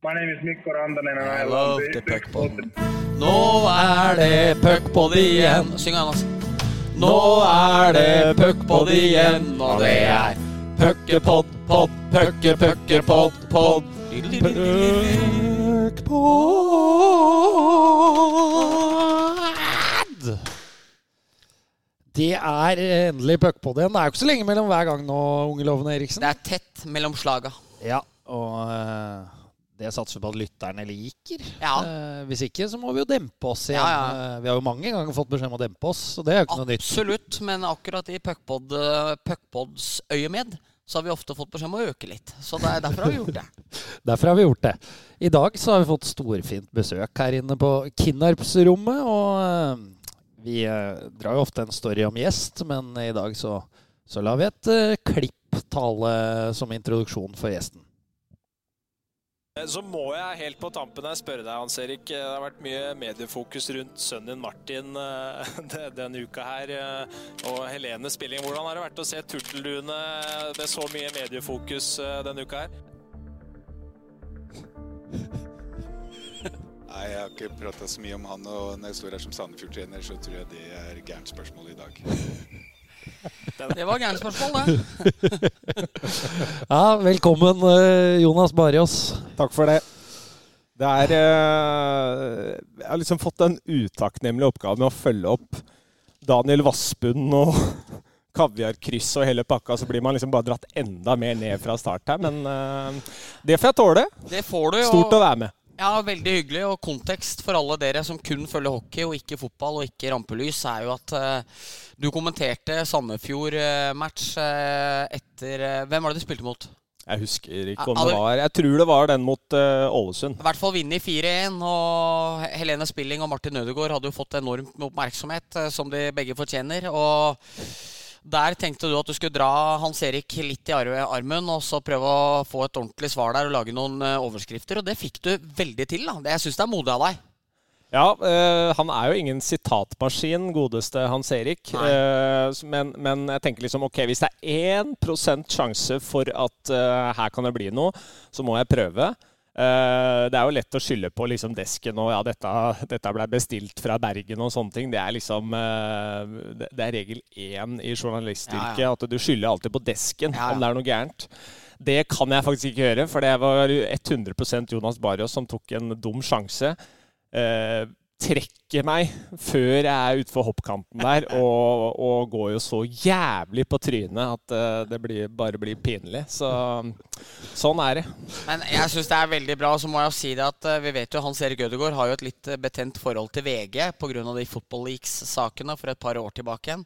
My name is Mikko Randanen, and I, I love the puckpod. Nå er det puckpod igjen. Syng Jonas. Nå er det puckpod igjen, og det er puckepod, pod, pucke, pucke, pod, pod. Puckpod! Det er endelig puckpod igjen. Det er jo ikke så lenge mellom hver gang nå, unge lovende Eriksen. Det er tett mellom slaga. Ja, og eh, det satser vi på at lytterne liker. Ja. Eh, hvis ikke, så må vi jo dempe oss igjen. Ja, ja. Eh, vi har jo mange ganger fått beskjed om å dempe oss, så det er jo ikke noe nytt. Absolutt, men akkurat i eh, puckpods øyemed så har vi ofte fått beskjed om å øke litt. Så det er derfor har vi gjort det. Derfor har vi gjort det. I dag så har vi fått storfint besøk her inne på Kinnarpsrommet. Og eh, vi drar jo ofte en story om gjest, men i dag så, så lar vi et klipp tale som introduksjon for gjesten. Så må jeg helt på tampen her spørre deg, Hans Erik. Det har vært mye mediefokus rundt sønnen Martin eh, denne uka her. eh, Og Helene spilling. Hvordan har det vært å se turtelduene med så mye mediefokus eh, denne uka her? Nei, jeg har ikke prata så mye om han, og når jeg står her som Sandefjord-trener, så tror jeg det er gærent spørsmål i dag. Det var gærent spørsmål, det. Ja, velkommen eh, Jonas Barrios. Takk for det. Det er eh, Jeg har liksom fått den utakknemlige oppgaven med å følge opp Daniel Vassbunn og kaviarkryss og hele pakka, så blir man liksom bare dratt enda mer ned fra start her. Men eh, det får jeg tåle. Det får du. Stort å være med. Ja, veldig hyggelig. Og kontekst for alle dere som kun følger hockey og ikke fotball og ikke rampelys, er jo at uh, du kommenterte Sandefjord-match uh, etter uh, Hvem var det du spilte mot? Jeg husker ikke om det var Jeg tror det var den mot Ålesund. I hvert fall vunnet 4-1. Og Helene Spilling og Martin Ødegaard hadde jo fått enormt med oppmerksomhet, som de begge fortjener. Og der tenkte du at du skulle dra Hans Erik litt i armen og så prøve å få et ordentlig svar der og lage noen eh, overskrifter. Og det fikk du veldig til. da. Det, jeg syns det er modig av deg. Ja, øh, han er jo ingen sitatmaskin, godeste Hans Erik. Eh, men, men jeg tenker liksom ok, hvis det er 1 sjanse for at øh, her kan det bli noe, så må jeg prøve. Eh, det er jo lett å skylde på liksom desken og ja, dette, dette ble bestilt fra Bergen og sånne ting. Det er liksom eh, det, er regel én i journalistyrket Ja, at du skylder alltid på desken Ja, ja. om det er noe gærent. Det kan jeg faktisk ikke gjøre, for det var 100% Jonas Barrios som tok en dum sjanse eh, trekker meg før jeg er utfor hoppkanten der, og, og går jo så jævlig på trynet at eh, det blir, bare blir pinlig. Så sånn er det. Men jeg syns det er veldig bra. Og Så må jeg jo si det at eh, vi vet jo Hans Erik Ødegaard har jo et litt eh, betent forhold til VG pga. de Football Leaks-sakene for et par år tilbake igjen.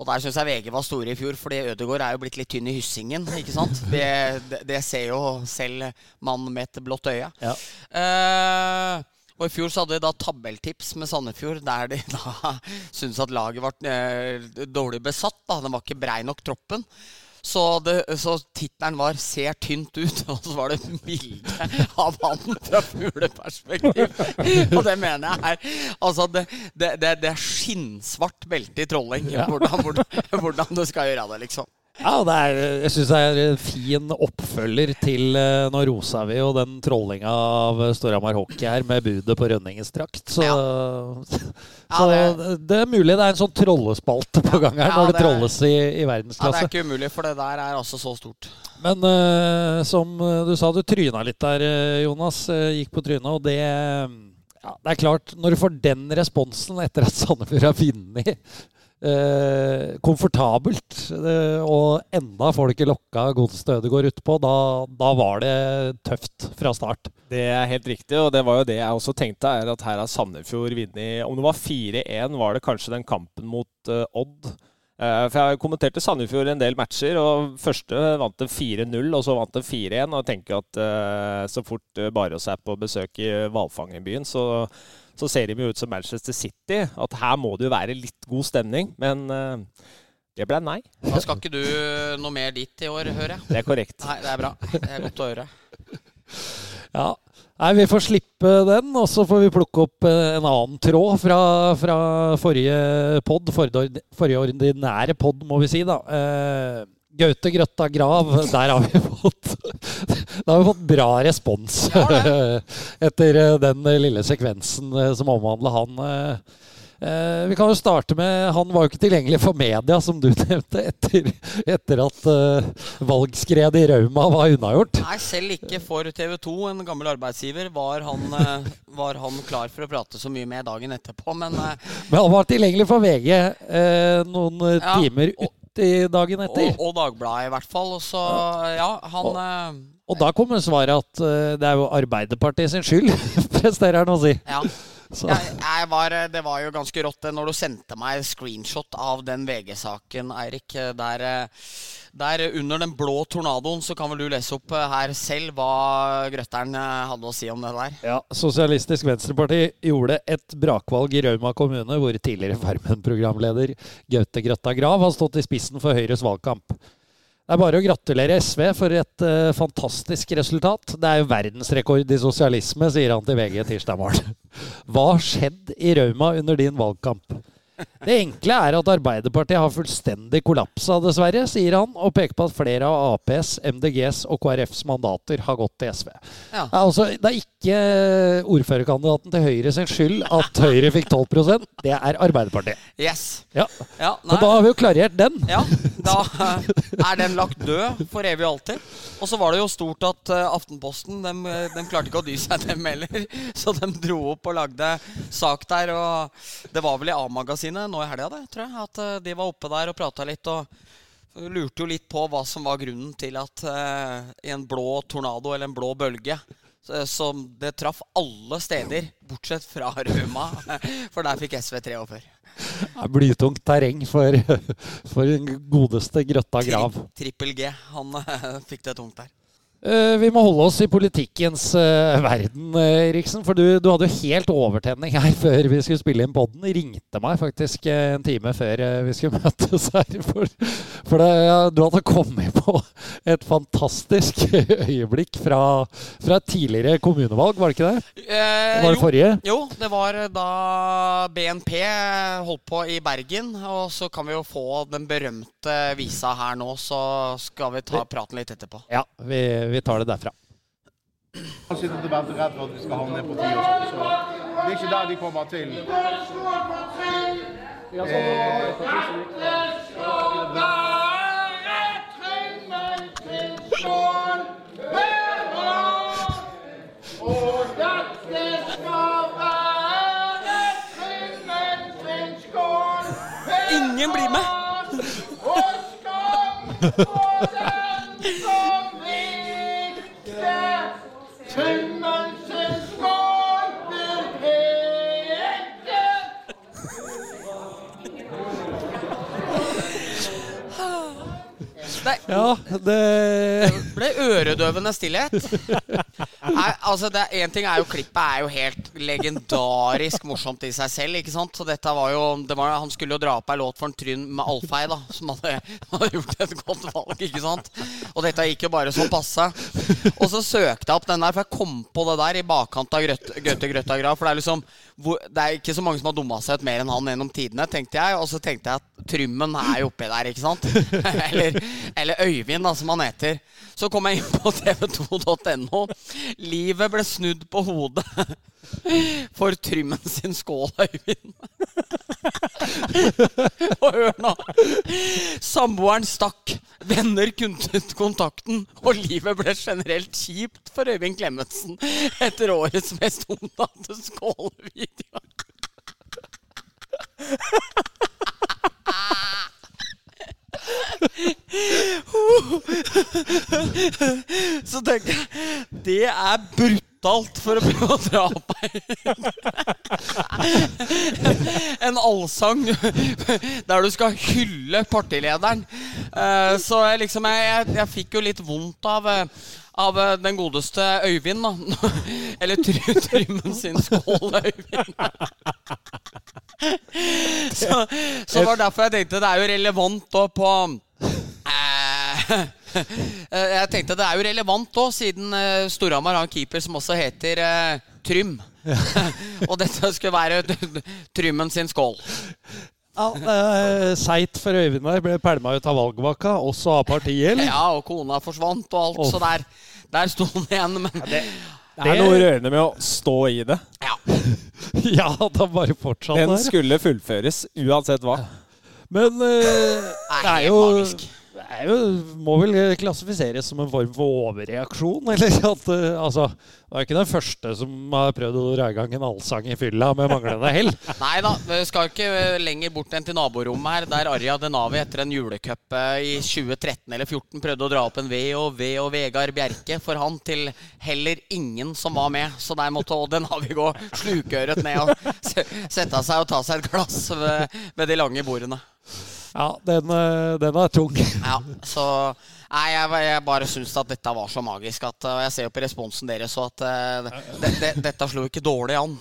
Og der syns jeg VG var store i fjor, fordi Ødegaard er jo blitt litt tynn i hyssingen. ikke sant? Det, det, det ser jo selv mann med et blått øye. Ja. Eh, og I fjor så hadde de da tabelltips med Sandefjord, der de da syntes at laget var eh, dårlig besatt. da, Den var ikke brei nok, troppen. Så, det, så tittelen var 'Ser tynt ut', og så var det milde bilde av han fra fugleperspektiv. Og det mener jeg er Altså, det, det, det, det er skinnsvart belte i trolling. Hvordan, hvordan, hvordan du skal gjøre det, liksom. Ja, det er, jeg syns det er en fin oppfølger til eh, Nå rosa vi jo den trollinga av Storhamar Hockey her med budet på Rønningens drakt. Så, så Ja, det, det er mulig det er en sånn trollespalte på gang her når det trolles i, i Ja, Det er ikke umulig, for det der er altså så stort. Men uh, som du sa, du tryna litt der, eh, Jonas. eh, gikk på trynet, og det ja, Det er klart, når du får den responsen etter at Sandefjord har vunnet eh, komfortabelt, eh, og enda folket lokka Godset Ødegaard utpå, da, da var det tøft fra start. Det er helt riktig, og det var jo det jeg også tenkte, er at her har Sandefjord vunnet Om det var 4-1, var det kanskje den kampen mot eh, Odd. Eh, for jeg kommenterte Sandefjord en del matcher, og første vant de 4-0, og så vant de 4-1. Og tenker at eh, så fort uh, Barås er på besøk i hvalfangerbyen, så, så ser de jo ut som Manchester City. At her må det jo være litt god stemning. Men eh, det ble nei. Da skal ikke du noe mer dit i år, hører jeg. Det er korrekt. Nei, det er bra. Det er godt å høre. Ja. Nei, vi får slippe den, og så får vi plukke opp eh, en annen tråd fra, fra forrige pod. Forrige, forrige ordinære pod, må vi si, da. Gaute Grøtta Grav, der har vi fått har vi fått bra respons etter eh, den lille sekvensen eh, som omhandler han. Eh, vi kan jo starte med Han var jo ikke tilgjengelig for media, som du nevnte, etter, etter at valgskredet i Rauma var unnagjort. Nei, selv ikke for TV 2, en gammel arbeidsgiver, var han, var han klar for å prate så mye med dagen etterpå. Men, men han var tilgjengelig for VG noen ja, timer ut 80 dagen etter. Og, og Dagbladet, i hvert fall. Og så, ja, han og, eh, og, da kommer svaret at uh, det er jo Arbeiderpartiet sin skyld, presterer han å si. Ja. Jeg, jeg var, det var jo ganske rått når du sendte meg screenshot av den VG-saken, Eirik. Der, der, under den blå tornadoen så kan vel du lese opp her selv hva Grøtteren hadde å si om det der? Ja, Sosialistisk Venstreparti gjorde et brakvalg i Rauma kommune, hvor tidligere Farmen-programleder Gaute Grøtta Grav har stått i spissen for Høyres valgkamp. Det er bare å gratulere SV for et uh, fantastisk resultat. Det er jo verdensrekord i sosialisme, sier han til VG tirsdag morgen. Hva har skjedd i Rauma under din valgkamp? Det enkle er at Arbeiderpartiet har fullstendig kollapsa, dessverre, sier han, og peker på at flere av Aps, MDGs og KrFs mandater har gått til SV. Ja. Altså, det er ikke ordførerkandidaten til Høyre sin skyld at Høyre fikk 12% det er Arbeiderpartiet. Yes. Ja. ja og da har vi jo klarert den. Ja, da er den lagt død for evig og alltid. Og så var det jo stort at uh, Aftenposten de, dem klarte ikke å dy seg, dem heller. Så de dro opp og lagde sak der. Og det var vel i A-magasinet sine nå i helga, det, tror jeg. At uh, de var oppe der og prata litt. Og lurte jo litt på hva som var grunnen til at i en blå tornado eller en blå bølge som det traff alle steder, bortsett fra Røma. For der fikk SV tre år før. Det er blytungt terreng for, for den godeste Grøtta Grav. Tri Trippel G. Han fikk det tungt der. Uh, vi må holde oss i politikkens uh, verden, uh, Eriksen. For du, du, hadde jo helt overtenning her før vi skulle spille inn podden. Ringte meg faktisk en time før vi skulle møtes her. For, for det, ja, du hadde kommet på et fantastisk øyeblikk fra, fra tidligere kommunevalg, var det ikke det? var det jo, forrige? Jo, det var da BNP holdt på i Bergen. Og så kan vi jo få den berømte visa her nå, så skal vi ta praten litt etterpå. Ja, vi vi tar det derfra. Han sitter til redd for at vi skal havne på ti og sånn, så det er ikke der de kommer til. Ingen blir med! Nei. Ja, det Det ble øredøvende stillhet. Nei, altså det Én ting er jo klippet er jo helt legendarisk morsomt i seg selv. ikke sant? Så dette var jo var, Han skulle jo dra opp ei låt for en Tryn med Alfei, da, som hadde, hadde, gjort et godt valg. ikke sant? Og dette gikk jo bare så passe. Og så søkte jeg opp den der, for jeg kom på det der i bakkant av Gaute Grøtta Grav. For det er liksom Det er ikke så mange som har dumma seg ut mer enn han gjennom tidene, tenkte jeg. Og så tenkte jeg at Trymmen er jo oppi der, ikke sant? Eller eller Øyvind, da, som han heter. Så kom jeg inn på tv2.no. Livet ble snudd på hodet for Trymmen sin skål, Øyvind. og hør nå. Samboeren stakk. Venner kuntet kontakten, og livet ble generelt kjipt for Øyvind Klemetsen etter årets mest omtalte skålevideo. Så tenker jeg Det er brutalt for å prøve å dra opp en allsang der du skal hylle partilederen. Eh, så jeg liksom jeg, jeg, fikk jo litt vondt av eh, av eh, den godeste Øyvind, da. Eller Trymmen sin skål, Øyvind. så, så det var derfor jeg tenkte det er jo relevant da på eh, Jeg tenkte det er jo relevant òg, siden eh, Storhamar har en keeper som også heter Trym. og dette skulle være Trymmen sin skål. Ja, eh, Seigt for Øyvind der. Ble pælma ut av valgvaka, også av partiet, eller? Ja, og kona forsvant og alt, oh. så der, der sto han igjen. Men Det er noe rørende med å stå i det. ja, Ja, da bare fortsatt Den der. skulle fullføres uansett hva. Men eh, det det er jo magisk. Det er jo, må vel klassifiseres som en form for overreaksjon, eller at eh, Altså, det er ikke den første som har prøvd å dra i gang en allsang i fylla med manglende hell. Nei da, vi skal ikke eh, lenger bort enn til naborommet her, der Arja Denavi etter en julecup eh, i 2013 eller 2014 prøvde å dra opp en V og V og Vegard Bjerke for han til heller ingen som var med. Så der måtte Odd Denavi gå slukøret ned og sette seg og ta seg et glass ved, ved de lange bordene. Ja, den, eh, den er tung. Ja, så Nei, jeg, jeg bare syns at dette var så magisk at Og jeg ser jo på responsen deres så at eh, det, det, dette slo ikke dårlig an.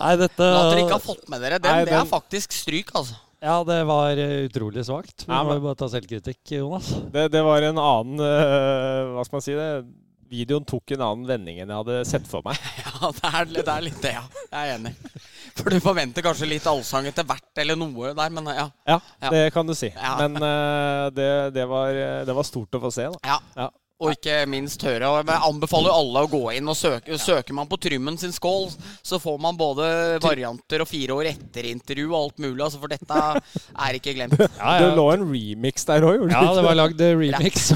Nei, dette Men at dere ikke har fått med dere den, Nei, det er den- faktisk stryk, altså. Ja, det var eh, utrolig svakt. Vi må jo bare ta selvkritikk, Jonas. Det, det var en annen uh, Hva skal man si det? Videoen tok en annen vending enn jeg hadde sett for meg. Ja, det er, det er litt det, ja. Jeg er enig. For du forventer kanskje litt allsang etter hvert eller noe der, men ja. Ja, det kan du si. Ja. Men uh, det, det, var, det var stort å få se, da. ja. Ja. Og ikke minst høre. Og jeg anbefaler alle å gå inn og søke. Søker man på Trymmen sin skål, så får man både varianter og fire år etter-intervju og alt mulig. Altså, for dette er ikke glemt. Ja, Det lå en remix der òg, gjorde Ja, det det var lagd eh, remix.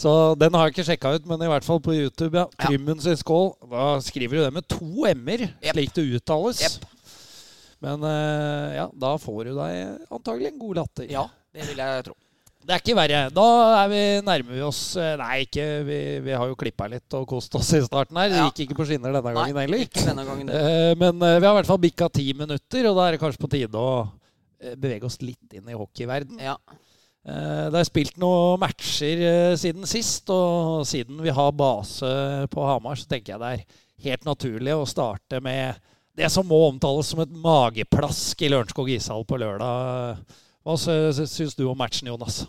Så den har jeg ikke sjekka ut, men i hvert fall på YouTube. ja. Ja. Trymmen sin skål. Da skriver du det med to m-er, slik det uttales. Men eh, ja, da får du deg antagelig en god latter. Ja, det vil jeg tro. Det er ikke verre. Da er vi nærmer vi oss eh, Nei, ikke Vi, vi har jo klippa litt og kost oss i starten her. Det Ja. gikk ikke på skinner denne gangen Nei, heller. ikke denne gangen. Eh, Men eh, vi har i hvert fall bikka ti minutter, og da er det kanskje på tide å bevege oss litt inn i hockeyverden. Ja. Det er spilt noen matcher siden sist, og siden vi har base på Hamar, så tenker jeg det er helt naturlig å starte med det som må omtales som et mageplask i Lørenskog ishall på lørdag. Hva sy- syns du om matchen, Jonas?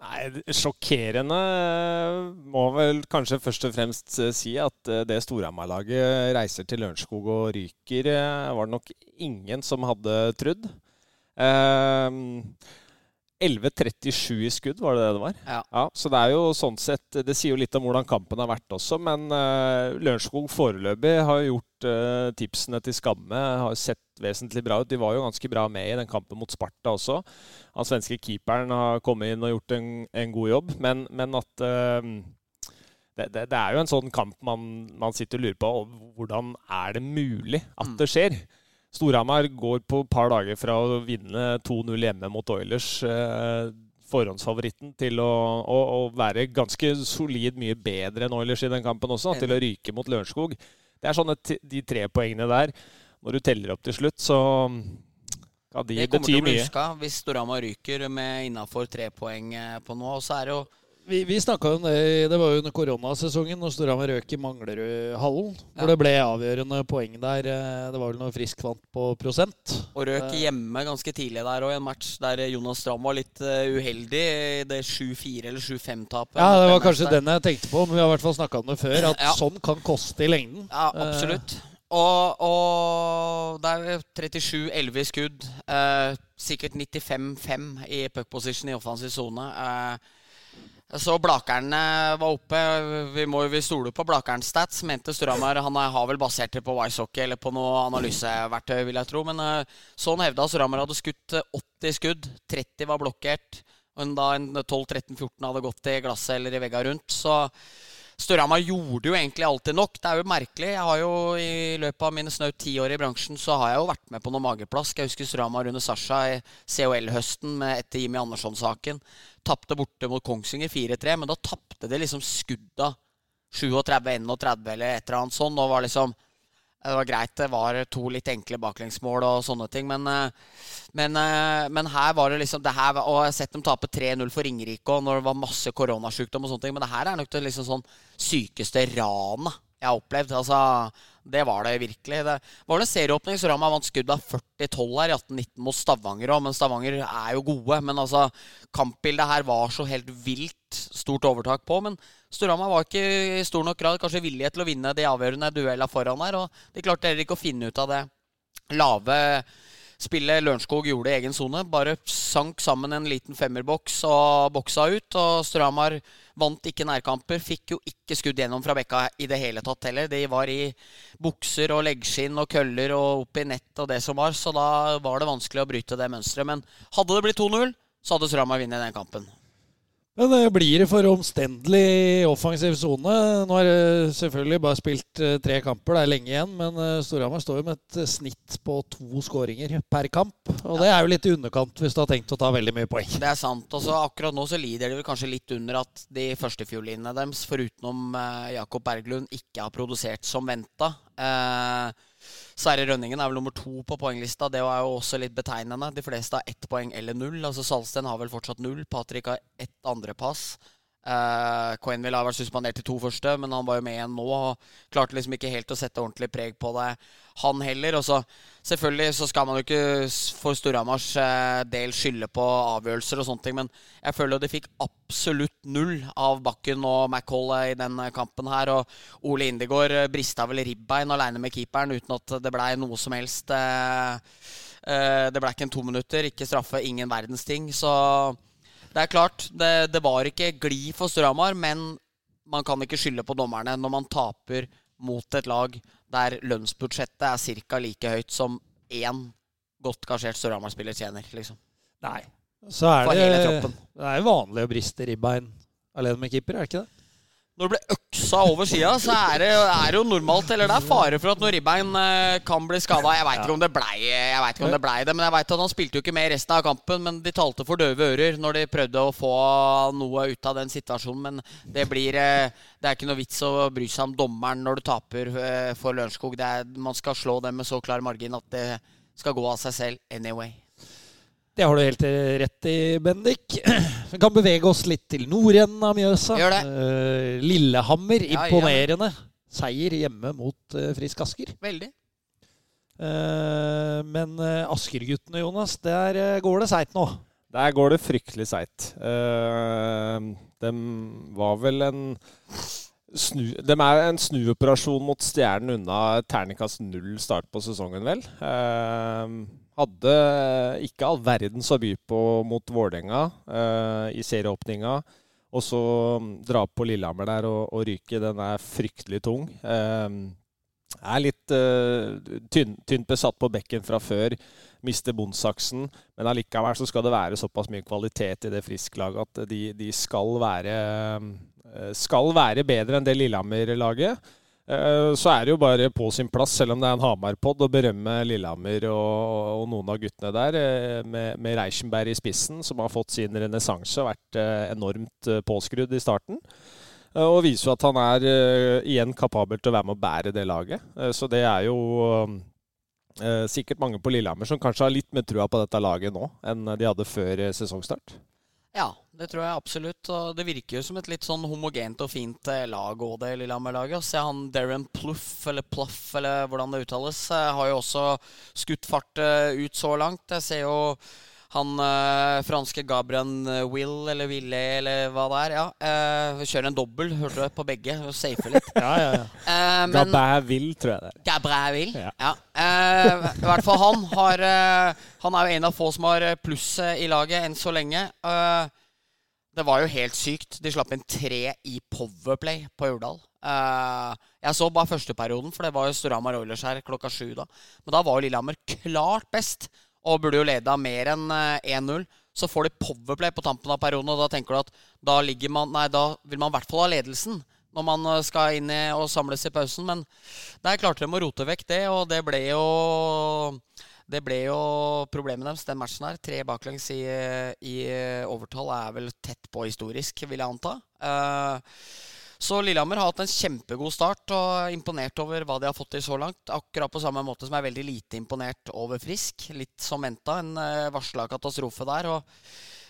Nei, Sjokkerende øh, må vel kanskje først og fremst øh, si at øh, det Storhamar-laget reiser til Lørenskog og ryker, var det nok ingen som hadde trodd. Eh, 11.37 i skudd, var det det det var? Ja. Så det er jo sånn sett Det sier jo litt om hvordan kampen har vært også, men uh, Lørenskog foreløpig har gjort tipsene til skamme. Har sett vesentlig bra ut. De var jo ganske bra med i den kampen mot Sparta også. Han svenske keeperen har kommet inn og gjort en, en god jobb, men, men at uh, det, det, det er jo en sånn kamp man, man sitter og lurer på hvordan er det mulig at Mm. det skjer. Storhamar går på et par dager fra å vinne 2-0 hjemme mot Oilers, Uh, forhåndsfavoritten, til å, å, å være ganske solid mye bedre enn Oilers i den kampen også, til å ryke mot Lørenskog. Det er sånne de tre poengene der. Når du teller opp til slutt, så ja, de Det kommer til å bli huska hvis Storhamar ryker med innafor tre poeng eh, på nå. Og så er det jo Vi, vi snakka om det Det var jo under koronasesongen, når Storhamar røk i Manglerudhallen. Ja. Hvor det ble avgjørende poeng der. Eh, Det var vel noe frisk vant på prosent. Og røk hjemme ganske tidlig der i en match der Jonas Strand var litt eh, uheldig i det 7-4 eller 7-5-tapet. Ja, det var kanskje der. den jeg tenkte på, men vi har i hvert fall snakka om det før. At Ja. sånn kan koste i lengden. Ja, absolutt. Og, og det er jo 37-11 i skudd. Eh, sikkert 95-5 i puck position i offensiv sone. Eh, så Blakerne var oppe. Vi må jo stole på Blakerens stats. Mente Storhamar Han er- har vel basert det på Wisehockey eller på noe analyseverktøy, vil jeg tro. Men eh, sånn hevda Storhamar hadde skutt eh, 80 skudd. 30 var blokkert. Og da en 12-13-14 hadde gått i glasset eller i vegga rundt. Så Storhamar gjorde jo egentlig alltid nok. Det er jo merkelig. Jeg har jo I løpet av mine snaut ti år i bransjen så har jeg jo vært med på noe mageplask. Jeg husker Storhamar under Sasha i COL-høsten etter Jimmy Andersson-saken. Tapte borte mot Kongsvinger 4-3, men da tapte de liksom skudda 37-31 eller et eller annet sånt. Og var liksom det var greit, det var to litt enkle baklengsmål og sånne ting, men, eh, men, eh, men her var det liksom det her, Og jeg har sett dem tape 3-0 for Ringerike og når det var masse koronasjukdom og sånne ting, men det her er nok det liksom sånn sykeste ranet jeg har opplevd. Altså, det var det virkelig. Det var en serieåpning, så Rama vant skudd av 40-12 her i 18-19 mot Stavanger òg, men Stavanger er jo gode. Men altså, kampbildet her var så helt vilt stort overtak på. Men Storhamar var ikke i stor nok grad kanskje villige til å vinne de avgjørende duellene foran her. Og de klarte heller ikke å finne ut av det lave spillet Lørenskog gjorde i egen sone. Bare sank sammen en liten femmerboks og boksa ut. Og Stramar vant ikke nærkamper. Fikk jo ikke skudd gjennom fra bekka i det hele tatt heller. De var i bukser og leggskinn og køller og opp i nett og det som var. Så da var det vanskelig å bryte det mønsteret. Men hadde det blitt 2-0, så hadde Storhamar vunnet den kampen. Uh, blir det for omstendelig i offensiv sone? Nå har det selvfølgelig bare spilt uh, tre kamper, det er lenge igjen. Men uh, Storhamar står jo med et snitt på to skåringer per kamp. Og ja. det er jo litt i underkant hvis du har tenkt å ta veldig mye poeng. Det er sant. Og så akkurat nå så lider de vel kanskje litt under at de førstefiolinene deres, forutenom Jakob Berglund, ikke har produsert som venta. Uh, Sverre Rønningen er vel nummer to på poenglista. Det er jo også litt betegnende. De fleste har ett poeng eller null. Altså Salsten har vel fortsatt null. Patrick har ett andrepass. Uh, Coenville har vært suspendert i to første, men han var jo med igjen nå. Og klarte liksom ikke helt å sette ordentlig preg på det, han heller. Og så selvfølgelig så skal man jo ikke for Storhamars uh, del skylde på avgjørelser og sånne ting, men jeg føler jo de fikk absolutt null av Bakken og McCall i den kampen her. Og Ole Indegård brista vel ribbein aleine med keeperen uten at det blei noe som helst. Uh, det blei ikke en to minutter, ikke straffe, ingen verdens ting. Så det er klart, det, det var ikke glid for Storhamar, men man kan ikke skylde på dommerne når man taper mot et lag der lønnsbudsjettet er ca. like høyt som én godt gasjert Storhamar-spiller tjener. liksom. Nei. Så er det, det er jo vanlig å briste ribbein alene med keeper, er det ikke det? Når det blir øksa over sida, så er det, er det, jo normalt. Eller det er fare for at noe ribbein eh, kan bli skada. Jeg veit ikke om det blei det, men jeg vet at han spilte jo ikke med resten av kampen. Men de talte for døve ører når de prøvde å få noe ut av den situasjonen. Men det blir eh, Det er ikke noe vits å bry seg om dommeren når du taper eh, for Lørenskog. Man skal slå dem med så klar margin at det skal gå av seg selv anyway. Det har du helt rett i, Bendik. Vi kan bevege oss litt til nordenden av Mjøsa. Gjør det. Uh, Lillehammer, imponerende. Seier hjemme mot uh, Frisk Asker. Veldig. Men Asker-guttene, Jonas, der går det seigt nå. Der går det fryktelig seigt. de var vel en Snu, de er en snuoperasjon mot Stjernen unna terningkast null start på sesongen, vel. Eh, hadde ikke all verdens å by på mot Vålerenga uh, i serieåpninga. Og så mm, dra på Lillehammer der og, og, ryke. Den er fryktelig tung. Uh, er litt uh, tynn, tynt besatt på bekken fra før. Mister bondsaksen. Men allikevel så skal det være såpass mye kvalitet i det frisklaget at de, de skal, være, skal være bedre enn det Lillehammer-laget. Eh, så er det jo bare på sin plass, selv om det er en Hamar-pod, å berømme Lillehammer og, og, noen av guttene der, eh, med, med Reichenberg i spissen, som har fått sin renessanse og vært eh, enormt påskrudd i starten. Og viser at han er igjen kapabel til å være med å bære det laget. Så det er jo sikkert mange på Lillehammer som kanskje har litt mer trua på dette laget nå enn de hadde før sesongstart. Ja, det tror jeg absolutt. Og det virker jo som et litt sånn homogent og fint eh, lag òg, det Lillehammer-laget. Se han Darren Pluff, eller Pluff, eller hvordan det uttales, eh, har jo også skutt fart eh, ut så langt. Jeg ser jo han øh, franske Gabriel Will, eller Ville, eller hva det er. Ja, øh, Kjører en dobbel, hørte du, på begge. Safer litt. ja, ja, ja. Uh, Gabriel Will, tror jeg det er. Gabriel Will, ja. ja. Uh, I hvert fall han har uh, Han er jo en av få som har pluss i laget enn så lenge. Det var jo helt sykt. De slapp inn tre i Powerplay på Jordal. Jeg så bare første perioden, for det var jo Storhamar Oilers her klokka sju da. Men da var jo Lillehammer klart best, og burde jo leda mer enn uh, eh, 1-0. Så får de Powerplay på tampen av perioden, og da tenker du at da, man, nei, da vil man i hvert fall ha ledelsen når man eh, skal inn og samles i pausen. Men der klarte de å rote vekk det, og det ble jo det ble jo problemet deres, den matchen her. Tre baklengs i, i overtall er vel tett på historisk, vil jeg anta. Uh, så Lillehammer har hatt en kjempegod start og imponert over hva de har fått til så langt. Akkurat på samme måte som jeg er veldig lite imponert over Frisk. Litt som venta, en eh, varsla katastrofe der. og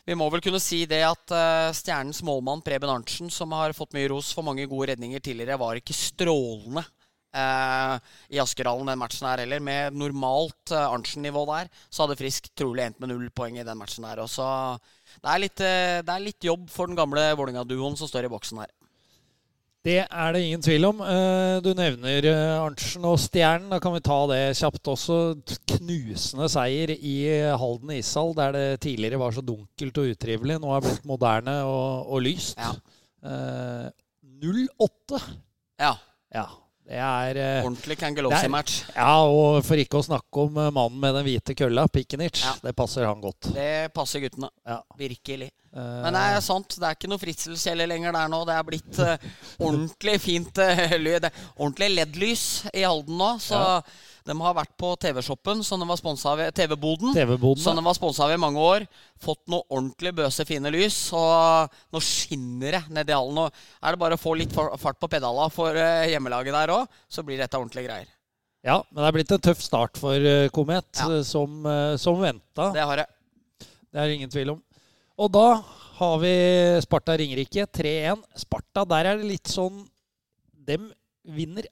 vi må vel kunne si det at uh, stjernens målmann Preben Arntzen, som har fått mye ros for mange gode redninger tidligere, var ikke strålende Uh, i Askerhallen den matchen her heller. Med normalt uh, Arntzen-nivå der, så hadde Frisk trolig endt med null poeng i den matchen der. Og så det er litt, det er litt jobb for den gamle Vålerenga-duoen som står i boksen her. Det er det ingen tvil om. Eh, Du nevner eh, Arntzen og Stjernen. Da kan vi ta det kjapt også. Knusende seier i Halden ishall, der det tidligere var så dunkelt og utrivelig. Nå er det blitt moderne og, og lyst. Ja. Eh, 0-8. Ja. Ja, det er eh, Ordentlig Kangelossi-match. Ja, og for ikke å snakke om eh, mannen med den hvite kølla, Pikenic. Ja. Det passer han godt. Det passer guttene. Ja. Virkelig. Eh, Men det er sant, det er ikke noe fritzelskjeller lenger der nå. Det er blitt ordentlig fint Ordentlig LED-lys i Halden nå. Så Ja. De har vært på TV-shoppen, som de var sponsa av TV-boden. TV-boden, Som de var sponsa av i mange år. Fått noe ordentlig bøse, fine lys. Og nå skinner det nedi hallen. Nå er det bare å få litt fart på pedala for eh, hjemmelaget der òg, så blir dette ordentlige greier. Ja, men det er blitt en tøff start for eh, Komet, Ja. eh, som, som venta. Det har jeg. Det er ingen tvil om. Og da har vi Sparta Ringerike 3-1. Sparta, der er det litt sånn Dem vinner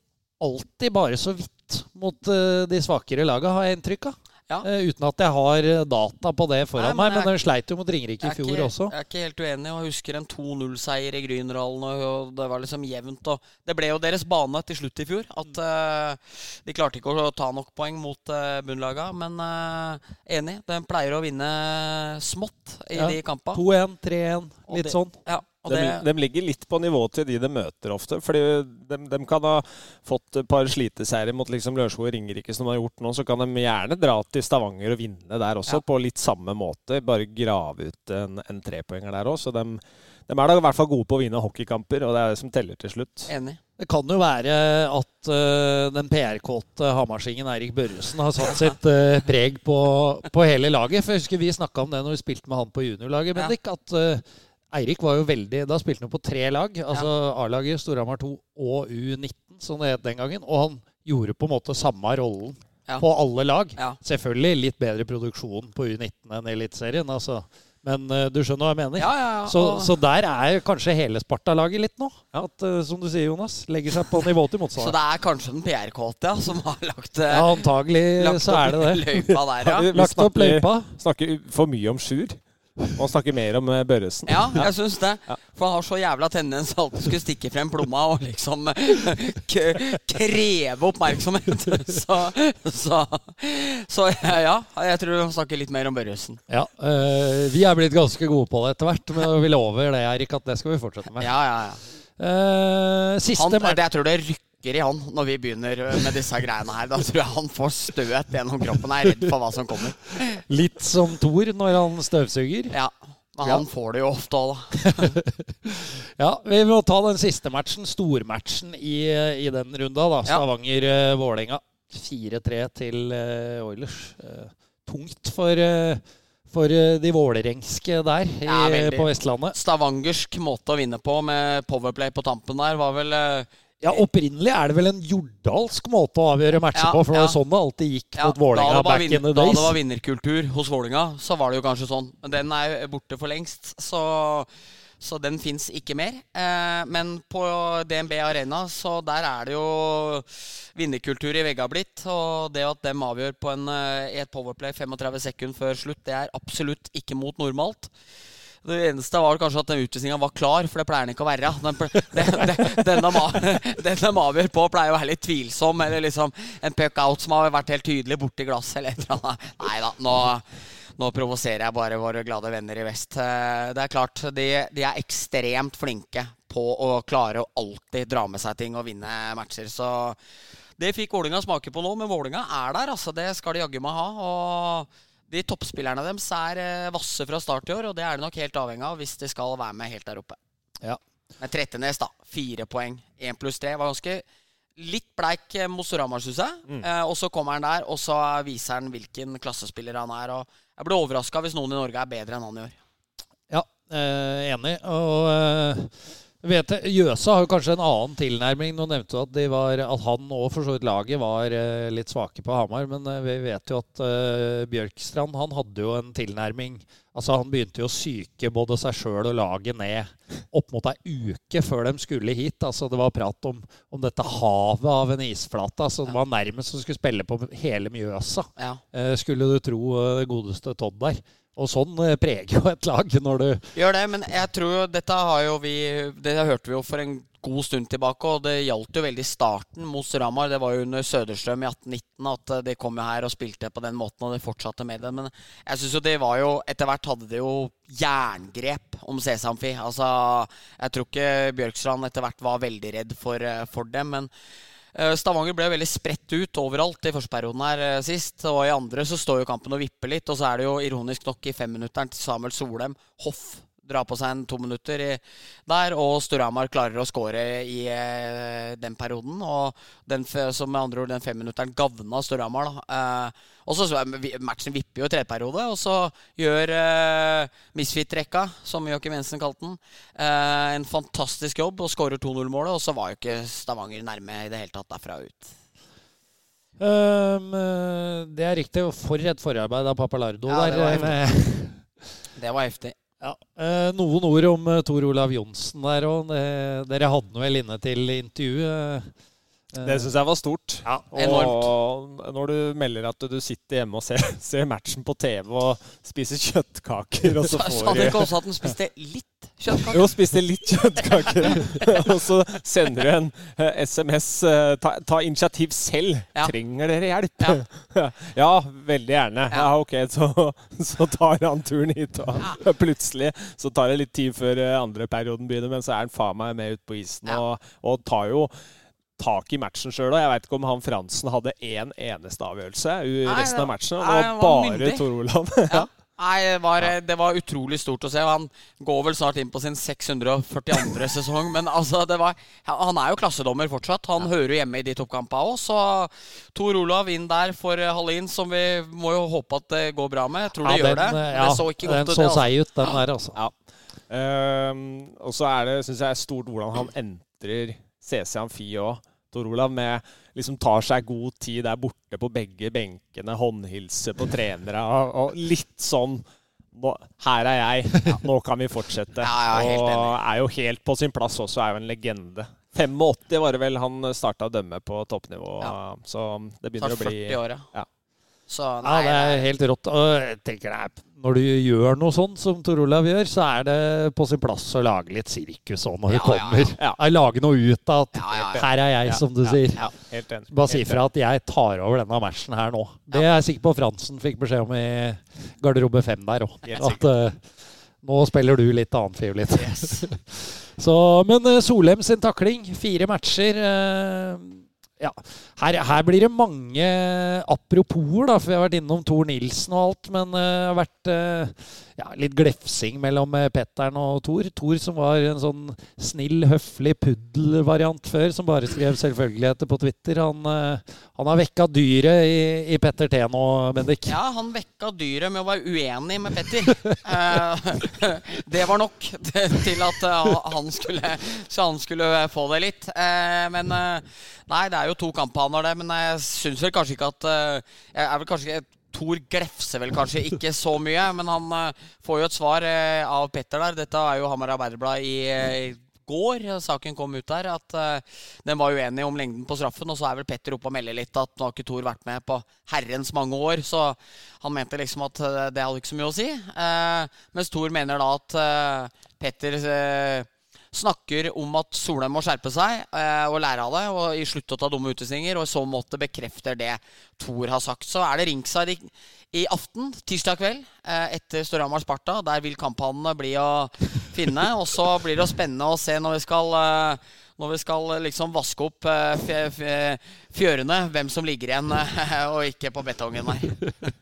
alltid bare så vidt mot eh, de svakere laga, har jeg inntrykk av. Ja. Eh, uten at jeg har eh, data på det foran Nei, men meg. Men de sleit jo mot Ringerike i fjor ikke, også. Jeg er ikke helt uenig. Jeg husker en 2-0-seier i Grünerhallen. Og, det var liksom jevnt. Og det ble jo deres bane til slutt i fjor. At uh, De klarte ikke å ta nok poeng mot uh, bunnlaga. Men uh, enig. De pleier å vinne smått i Ja, de kampene. 2-1, 3-1, litt det- sånn. Ja, De, det, de ligger litt på nivå til de de møter ofte. Fordi de, de kan ha fått et par sliteserier mot liksom Lørenskog og Ringerike som de har gjort nå. Så kan de gjerne dra til Stavanger og vinne der også, Ja. på litt samme måte. Bare grave ut en, en trepoenger der òg. Så de, de er da i hvert fall gode på å vinne hockeykamper, og det er det som teller til slutt. enig. Det kan jo være at uh, den PR-kåte hamarsingen Eirik Børresen har satt sitt uh, preg på, på hele laget. For jeg husker vi snakka om det når vi spilte med han på juniorlaget, Ja. Bendik. At eh, Eirik var jo veldig Da spilte han på tre lag. Altså A-laget, Storhamar 2 og U19, som det het den gangen. Og han gjorde på en måte samme rollen Ja. på alle lag. Ja. Selvfølgelig litt bedre produksjon på U19 enn i Eliteserien, altså. Men uh, du skjønner hva jeg mener? Ja, ja, ja. Så, og- så der er kanskje hele Sparta-laget litt nå. At, uh, som du sier, Jonas, legger seg på nivå til så det er kanskje den PR-kåte ja, som har lagt, uh, Ja, antagelig lagt så er det det. løypa der, ja. Lagt opp løypa. Snakker for mye om Sjur. Og snakke mer om eh, Børresen. Ja, jeg syns det. For han har så jævla tendens til alltid skulle stikke frem plomma og liksom k kreve oppmerksomhet. Så, så, så ja, jeg tror han snakker litt mer om Børresen. Ja, øh, vi er blitt ganske gode på det etter hvert, men vi lover det, Erik, at det skal vi fortsette med. Ja, ja, ja. Uh, siste Han, det, jeg tror det rykker i han når vi begynner med disse greiene her. Da tror jeg han får støt gjennom kroppen. Jeg er redd for hva som kommer. Litt som Thor når han støvsuger. Ja, Men Ja. han får det jo ofte òg, da. Ja, Vi må ta den siste matchen, stormatchen i, i den runda. da, Stavanger-Vålerenga. 4-3 til eh, Oilers. Eh, tungt for, eh, for eh, de vålerengske der i, Ja, på Vestlandet. Stavangersk måte å vinne på med powerplay på tampen der var vel eh, Ja, Opprinnelig er det vel en jordalsk måte å avgjøre matcher Ja, på, for det var ja. sånn det alltid gikk Ja, mot Vålerenga back in the days. Da det var vinnerkultur hos Vålinga, så var det jo kanskje sånn. Men den er borte for lengst, så, så den fins ikke mer. Eh, men på DNB Arena, så der er det jo vinnerkultur i vegga blitt. Og det at dem avgjør på en, eh, i et powerplay 35 sekunder før slutt, det er absolutt ikke mot normalt. Det eneste var kanskje at den utvisninga var klar, for det pleier den ikke å være. Den, den, den, den de avgjør på, pleier å være litt tvilsom. Eller liksom en puck-out som har vært helt tydelig borti glasset eller et eller annet. Nei da, nå, nå provoserer jeg bare våre glade venner i vest. Eh, Det er klart, de, de er ekstremt flinke på å klare å alltid dra med seg ting og vinne matcher. Så det fikk Vålinga smake på nå, men Vålinga er der. altså Det skal de jaggu meg ha. og de toppspillerne deres er eh, vasse fra start i år, og det er de nok helt avhengig av hvis de skal være med helt der oppe. Ja. Men Trettenes, da. Fire poeng. Én pluss tre. Var ganske litt bleik eh, mot Storhamar, syns jeg. Mm. Eh, og så kommer han der, og så viser han hvilken klassespiller han er. Og jeg blir overraska hvis noen i Norge er bedre enn han i år. Ja, eh, enig. Og eh, vet Jøsa har jo kanskje en annen tilnærming. Nå nevnte du at, de var, at han og for så vidt laget var eh, litt svake på Hamar. Men eh, vi vet jo at uh, Bjørkstrand han hadde jo en tilnærming Altså Han begynte jo å syke både seg sjøl og laget ned opp mot ei uke før de skulle hit. Altså Det var prat om, om dette havet av en isflate. Altså Det var nærmest som skulle spille på hele Mjøsa. Ja. uh, skulle du tro uh, godeste Todd der. Og sånn eh, preger jo et lag når du Gjør det, men jeg tror jo Dette har jo vi Det hørte vi jo for en god stund tilbake, og det gjaldt jo veldig starten mot Storhamar. Det var jo under Søderstrøm i 1819 at eh, de kom jo her og spilte på den måten, og de fortsatte med det. Men jeg syns jo det var jo Etter hvert hadde de jo jerngrep om Sesamfi. Altså, jeg tror ikke Bjørkstrand etter hvert var veldig redd for, eh, for dem, men Stavanger ble veldig spredt ut overalt i første perioden her eh, sist. Og i andre så står jo kampen og vipper litt. Og så er det jo ironisk nok i femminutteren til Samuel Solheim Hoff drar på seg en to minutter der, og Storhamar klarer å skåre i eh, den perioden. Og den, som med andre ord den femminutteren gavna Storhamar. Eh, og så vi- Matchen vipper jo i tredje periode, og så gjør eh, Misfit-rekka, som Joakim Jensen kalte den, eh, en fantastisk jobb og skårer 2-0-målet. Og så var jo ikke Stavanger nærme i det hele tatt derfra ut. Eh, det er riktig. For et forarbeid av Papalardo Ja, der. det var eh, med- Det var heftig. Ja. Eh, noen ord om eh, Tor Olav Johnsen der òg. Dere hadde han vel inne til intervju. Eh, eh, Det syns jeg var stort. Ja, og når du melder at du sitter hjemme og ser, ser matchen på TV og spiser kjøttkaker, og så får sa du ikke også at den spiste litt kjøttkaker? Jo, spiste litt kjøttkaker. og så sender du en eh, SMS eh, ta, ta initiativ selv. Ja. Trenger dere hjelp? Ja, veldig gjerne. Ja, ok, så, så tar han turen hit. Og plutselig så tar det litt tid før eh, andre perioden begynner, men så er han faen meg med ut på isen Ja. og, og tar jo tak i matchen sjøl. Jeg veit ikke om han Fransen hadde én eneste avgjørelse i Nei, resten av matchen. Det var bare. Tor Olav. Ja. Nei, det var, det var utrolig stort å se. Han går vel snart inn på sin 642. sesong. Men altså, det var, han er jo klassedommer fortsatt. Han hører jo hjemme i de toppkampene òg. Så Tor Olav inn der for eh, Hallin, som vi må jo håpe at det går bra med. Tror det de gjør det. den, det ja, så ikke godt den så det, altså. seig ut, den der, altså. Ja. Um, og så er det, syns jeg, stort hvordan han entrer CC Amfi òg. Tor Olav med liksom tar seg god tid der borte på begge benkene, håndhilser på trenere og, og litt sånn nå, Her er jeg, nå kan vi fortsette. Ja, er og er jo helt på sin plass også, er jo en legende. 85 var det vel han starta å dømme på toppnivå, Ja. så det begynner å bli 40 år, ja. Ja. nei, Ja, det er helt rått. Og jeg tenker det er, Når du gjør noe sånn som Tor Olav gjør, så er det på sin plass å lage litt sirkus òg når Ja, du kommer. ja. Ja, Lage noe ut av at Ja, ja, ja. 'her er jeg', Ja, som du ja, sier. ja, helt enig. Bare si fra at jeg tar over denne matchen her nå. Det er jeg sikker på Fransen fikk beskjed om i garderobe fem der òg. At uh, nå spiller du litt annet fiolin. Så, men eh, Solheim sin takling, fire matcher. Uh, ja. Her, her blir det mange apropos, da, for vi har vært innom Tor Nilsen og alt. Men eh, det har vært eh, ja, litt glefsing mellom eh, Petteren og Tor. Tor som var en sånn snill, høflig puddelvariant før, som bare skrev selvfølgeligheter på Twitter. Han, han har vekka dyret i, i Petter T nå, Bendik. Ja, han vekka dyret med å være uenig med Petter. Det var nok til at han skulle, han skulle få det litt. Men nei, det er jo to kamphaner, det. Men jeg syns vel kanskje ikke at eh, Jeg er vel kanskje ikke Tor glefser vel kanskje ikke så mye, men han eh, får jo et svar eh, av Petter der. Dette er jo Hamar Arbeiderblad i går saken kom ut der, at den var uenig om lengden på straffen. Og så er vel Petter oppe og melder litt at nå har ikke Thor vært med på herrens mange år. Så han mente liksom at det hadde ikke så mye å si. Mens Thor mener da at Petter snakker om at Solheim må skjerpe seg eh, og lære av det og i slutte å ta dumme utvisninger. Og i så måte bekrefter det Thor har sagt. Så er det ringside i, i aften, tirsdag kveld, eh, etter Storhamar Sparta. Der vil kamphanene bli å finne. Og så blir det spennende å se når vi skal eh, når vi skal liksom vaske opp fjørene, hvem som ligger igjen eh, og ikke på betongen, nei.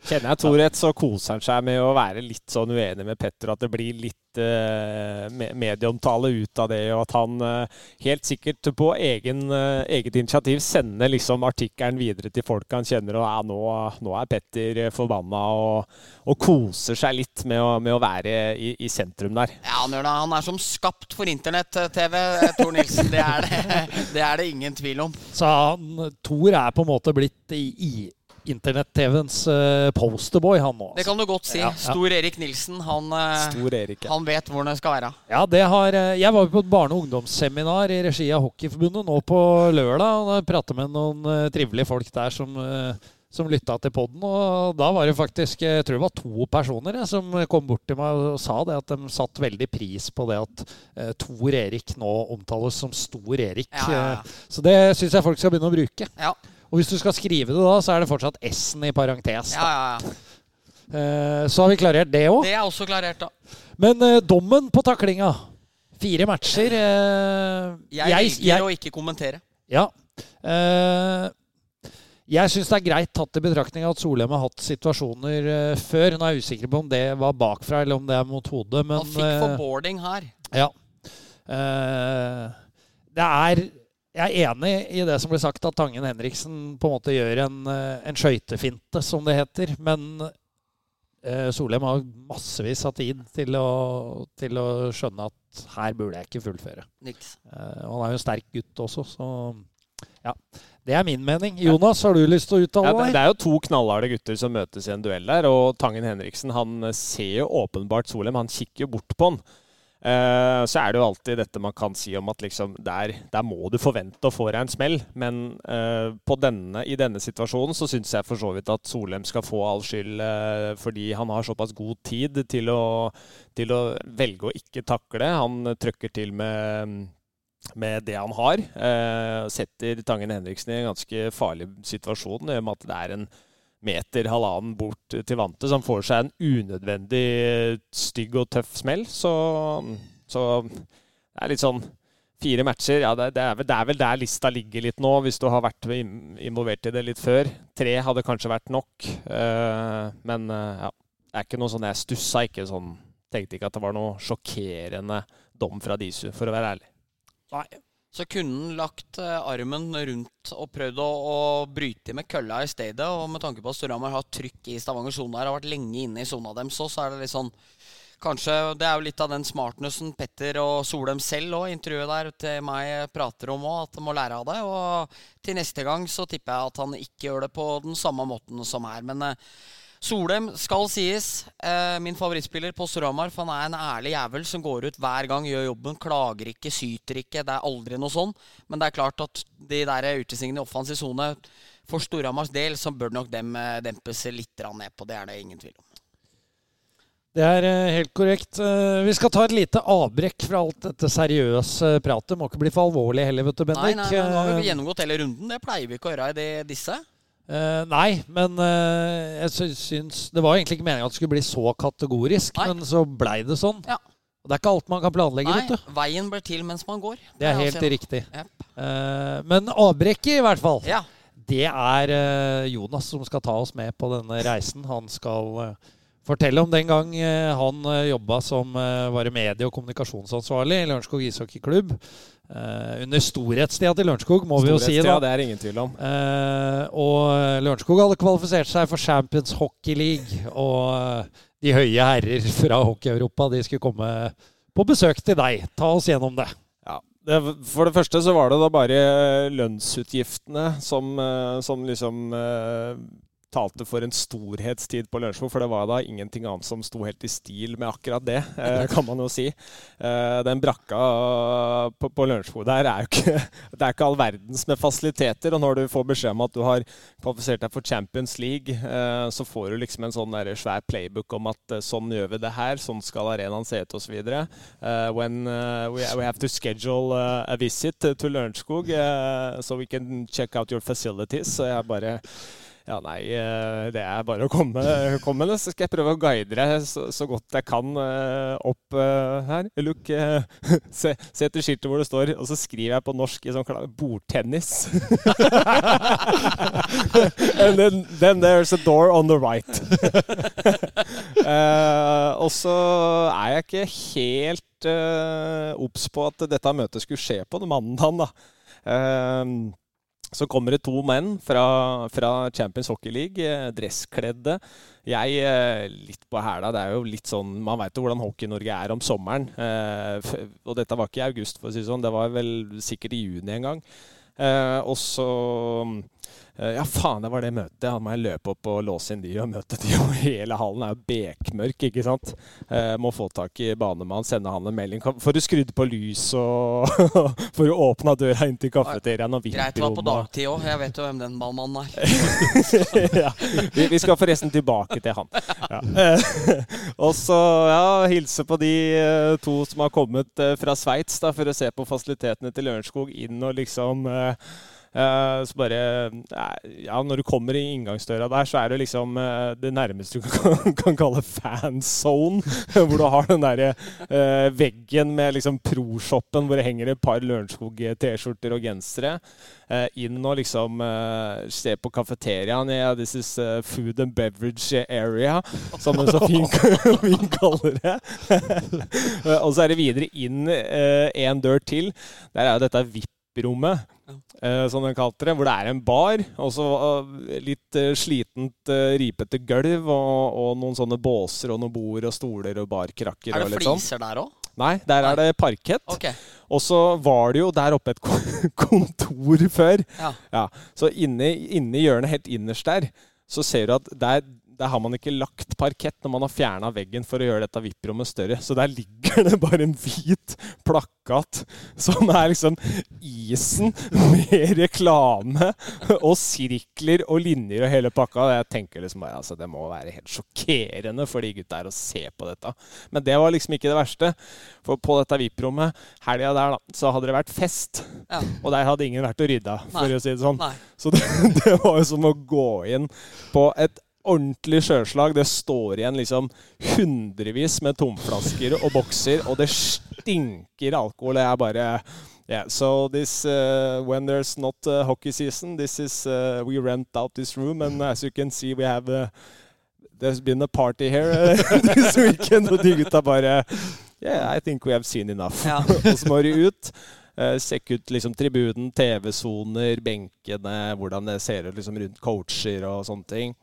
Kjenner jeg Tor rett, så koser han seg med å være litt sånn uenig med Petter. At det blir litt uh, medieomtale ut av det, og at han uh, helt sikkert på egen, uh, eget initiativ sender liksom artikkelen videre til folk han kjenner. Og ja, nå, nå er Petter forbanna, og, og koser seg litt med å, med å være i, i sentrum der. Ja, han gjør det. Han er som skapt for internett-TV, Tor Nilsen. Det er det, det er det ingen tvil om. Så han, Thor er på en måte blitt i, i Internett-TV-ens eh, posterboy, han nå. Det kan du godt si. Ja. Stor Erik Nilsen, han, eh, Stor Erik. ja. han vet hvor det skal være. Ja, det har eh, Jeg var på et barne- og ungdomsseminar i regi av Hockeyforbundet nå på lørdag. og Prata med noen trivelige folk der som, som lytta til poden. Og da var det faktisk jeg tror det var to personer jeg, som kom bort til meg og sa det at de satt veldig pris på det at eh, Tor Erik nå omtales som Stor Erik. Ja, ja, ja. Eh, Så det syns jeg folk skal begynne å bruke. Ja. Og hvis du skal skrive det da, så er det fortsatt S-en i parentes. Ja, ja, ja. Eh, så har vi klarert det òg. Det er også klarert, da. Men eh, dommen på taklinga Fire matcher. eh, Jeg, velger å ikke kommentere. Ja. Eh, jeg syns det er greit tatt i betraktning at Solheim har hatt situasjoner uh, før. Nå er jeg usikker på om det var bakfra eller om det er mot hodet, men Han fikk for eh, boarding her. ja. Uh, det er Jeg er enig i det som ble sagt, at Tangen Henriksen på en måte gjør en, en skøytefinte, som det heter. Men Solheim har massevis av tid til å, til å skjønne at her burde jeg ikke fullføre. Niks. Han er jo en sterk gutt også, så ja. Det er min mening. Jonas, har du lyst til å uttale deg? deg? det er jo to knallharde gutter som møtes i en duell der, og Tangen Henriksen han ser jo åpenbart Solheim. Han kikker jo bort på han. Uh, så er det jo alltid dette man kan si om at liksom der, der må du forvente å få deg en smell. Men uh, på denne, i denne situasjonen så syns jeg for så vidt at Solheim skal få all skyld uh, fordi han har såpass god tid til å, til å velge å ikke takle. Han trøkker til med med det han har. Eh, setter Tangen Henriksen i en ganske farlig situasjon i med at det er en meter, halvannen bort til vante, som får seg en unødvendig stygg og tøff smell. Så, så det er litt sånn Fire matcher, ja, det, det, er vel, det er vel der lista ligger litt nå, hvis du har vært involvert i det litt før. Tre hadde kanskje vært nok, eh, men eh, ja, det er ikke noe sånn Jeg stussa ikke sånn Tenkte ikke at det var noe sjokkerende dom fra Disu, for å være ærlig. Så kunne han lagt eh, armen rundt og prøvd å, å bryte med kølla i stedet. Og med tanke på at Storhamar har trykk i Stavanger sone her, har vært lenge inne i sona deres òg, så er det litt sånn Kanskje det er jo litt av den smartnessen Petter og Solheim selv òg, intervjuet der til meg prater om òg, at de må lære av det. Og til neste gang så tipper jeg at han ikke gjør det på den samme måten som her. Men eh, Solheim skal sies. Eh, min favorittspiller på Storhamar. For han er en ærlig jævel som går ut hver gang, gjør jobben. Klager ikke, syter ikke. Det er aldri noe sånn. Men det er klart at de der utesignende i offensiv sone For Storhamars del så bør nok dem eh, dempes litt ned på. Det er det ingen tvil om. Det er eh, helt korrekt. Eh, vi skal ta et lite avbrekk fra alt dette seriøse pratet. Må ikke bli for alvorlig heller, vet du, Nei, Bendik. nei, nei, nå har vi gjennomgått hele runden. Det pleier vi ikke å gjøre i disse. Eh, nei, men uh, jeg sy- syns Det var egentlig ikke meningen at det skulle bli så kategorisk, Nei. men så blei det sånn. Ja. Og Det er ikke alt man kan planlegge, Nei, vet du. veien blir til mens man går. Det er helt riktig. Yep. Uh, men avbrekket, i hvert fall. Ja. Det er eh, Jonas som skal ta oss med på denne reisen. Han skal eh, fortelle om den gang eh, han uh, jobba som uh, var medie- og kommunikasjonsansvarlig i Lørenskog ishockeyklubb. Eh, under storhetstida til Lørenskog, må vi jo si. Da. det er ingen tvil om. Uh, og Lørenskog hadde kvalifisert seg for Champions Hockey League. Og eh, de høye herrer fra Hockey-Europa de skulle komme på besøk til deg. Ta oss gjennom det. Ja, det, for det første så var det da bare lønnsutgiftene som, eh, som liksom eh, talte for en storhetstid på Lørenskog, for det var da ingenting annet som sto helt i stil med akkurat det, eh, kan man jo si. Eh, den brakka på, på Lørenskog der er jo ikke Det er ikke all verdens med fasiliteter, og når du får beskjed om at du har kvalifisert deg for Champions League, eh, så får du liksom en sånn der svær playbook om at eh, sånn gjør vi det her, sånn skal arenaen se ut osv. When we, we have to schedule a visit to Lørenskog, so we can check out your facilities. Så jeg bare ja, nei, eh, det er bare å komme, komme med det. Så skal jeg prøve å guide deg så, så godt jeg kan eh, opp eh, her. Look, se, se etter skiltet hvor det står, og så skriver jeg på norsk i sånn klar bordtennis. And then, then there's a door on the right. uh, og så er jeg ikke helt obs uh, på at dette møtet skulle skje på mandag, da. Eh, så kommer det to menn fra, fra Champions Hockey League, eh, dresskledde. Jeg eh, litt på hæla. Det er jo litt sånn Man veit jo hvordan Hockey-Norge er om sommeren. Eh, og dette var ikke i august, for å si det sånn. Det var vel sikkert i juni en gang. Og så ja, faen, det var det møtet. Han må jeg løpe opp og låse inn de og møte de. Og hele hallen er jo bekmørk, ikke sant. Eh, må få tak i banemann, sende han en melding. Får du skrudd på lys og Får du åpna døra inn til kafeteriaen og Greit det var på dagtid òg. Jeg vet jo hvem den ballmannen er. ja, vi, vi, skal forresten tilbake til han. Ja. og så ja, hilse på de eh, to som har kommet eh, fra Sveits for å se på fasilitetene til Lørenskog, inn og liksom så bare Ja, når du kommer i inngangsdøra der, så er det liksom uh, det nærmeste du kan, kan kalle fanzone. hvor du har den derre uh, veggen med liksom pro-shoppen hvor det henger et par Lørenskog-T-skjorter og gensere. inn og liksom se på kafeteriaen. Yeah, this is food and beverage area, som den så fint fin kaller det. og så er det videre inn en dør til. Der er jo dette VIP-rommet. ja. som den kalte det, hvor det er en bar. Og så uh, litt uh, slitent, ripete gulv og, og, noen sånne båser og noen bord og stoler og barkrakker. Er det fliser sånn. fliser der òg? Nei, der Nei. er det parkett. Okay. Og så var det jo der oppe et kontor før. Ja. ja. Så inne, inne i hjørnet helt innerst der, så ser du at der der har man ikke lagt parkett når man har fjerna veggen for å gjøre dette VIP-rommet større. Så der ligger det bare en hvit plakat som er liksom isen med reklame og sirkler og linjer og hele pakka. Jeg tenker liksom bare, altså, Det må være helt sjokkerende for de gutta her å se på dette. Men det var liksom ikke det verste. For på dette VIP-rommet helga der, da, så hadde det vært fest. Ja. Og der hadde ingen vært og rydda, for Nei. å si det sånn. Nei. Så det, det var jo som å gå inn på et ordentlig sjøslag. Det står igjen liksom hundrevis med tomflasker og bokser, og det stinker alkohol. Det er bare Yeah, so this uh, when there's not uh, hockey season, this is uh, we rent out this room, and as you can see, we have uh, there's been a party here uh, this weekend. Og de gutta bare Yeah, I think we have seen enough. Ja. og så må de ut. Uh, Sjekke ut liksom tribunen, TV-soner, benkene, hvordan det ser ut liksom rundt coacher og sånne ting.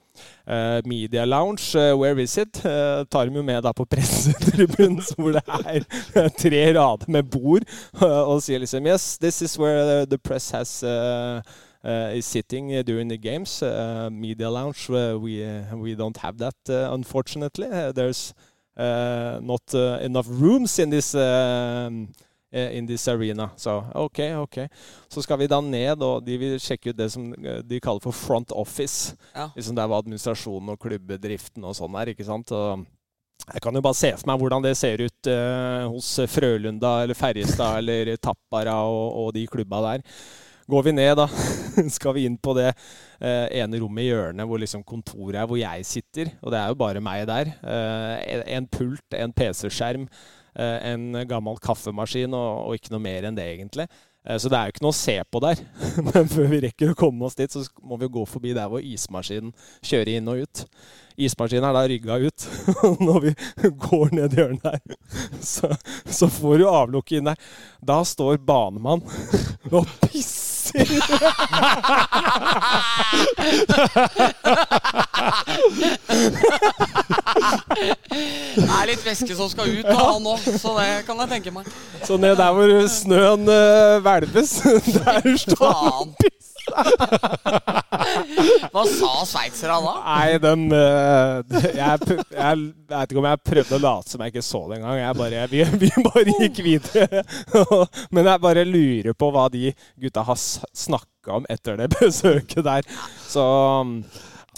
Uh, media Lounge, uh, where is it? Uh, tar dem jo med da på pressetribunen, hvor det er tre rader med bord, og sier liksom Yes, this is where the press has is sitting during the games. media Lounge, we, we don't have that, unfortunately. there's not enough rooms in this Eh, in this arena. Så OK, OK. Så skal vi da ned, og de vil sjekke ut det som eh, de kaller for front office. Ja. Liksom der hvor administrasjonen og klubbedriften og sånn er. ikke sant? Og jeg kan jo bare se for meg hvordan det ser ut eh, hos Frølunda eller Ferjestad eller Tappara og, og, de klubba der. Går vi ned, da, skal vi inn på det eh, ene rommet i hjørnet hvor liksom kontoret er, hvor jeg sitter. Og det er jo bare meg der. Eh, en pult, en PC-skjerm. Eh, en gammel kaffemaskin og, og, ikke noe mer enn det, egentlig. Eh, så det er jo ikke noe å se på der. Men før vi rekker å komme oss dit, så må vi gå forbi der hvor ismaskinen kjører inn og ut. Ismaskinen er da rygga ut. Og når vi går ned hjørnet der, så, så får du avlukket inn der. Da står banemann og pisser det er litt væske som skal ut av han òg, så det kan jeg tenke meg. Så ned der hvor snøen uh, hvelves, der står han Hva sa sveitserne da? Nei, den uh, jeg, jeg, vet ikke om jeg prøvde å late som jeg ikke så det engang. Bare, vi, vi, bare gikk videre. Men jeg bare lurer på hva de gutta har snakka om etter det besøket der. Så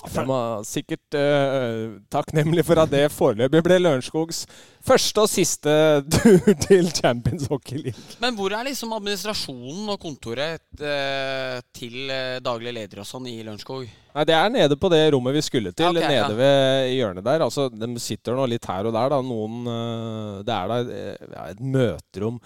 jeg var sikkert uh, takknemlig for at det foreløpig ble Lørenskogs første og siste tur til Champions Hockey League. Men hvor er liksom administrasjonen og kontoret uh, til uh, daglig leder og sånn i Lørenskog? Nei, Det er nede på det rommet vi skulle til, okay, nede ja. ved hjørnet der. Altså, De sitter nå litt her og der. da, noen, Det er da ja, et møterom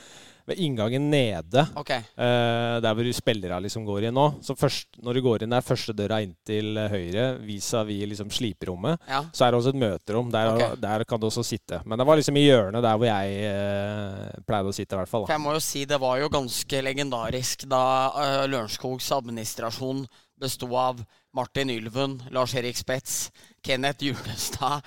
ved inngangen nede. Okay. Uh, der hvor spillere liksom går inn nå. Så først, når du går inn der, første døra inn til høyre vis-à-vis liksom sliperommet, ja. så er det også et møterom. Der, okay. der, kan du også sitte. Men det var liksom i hjørnet der hvor jeg uh, pleide å sitte, i hvert fall. Da. For jeg må jo si det var jo ganske legendarisk da uh, Lørenskogs administrasjon besto av Martin Ylven, Lars-Erik Spets, Kenneth Julestad,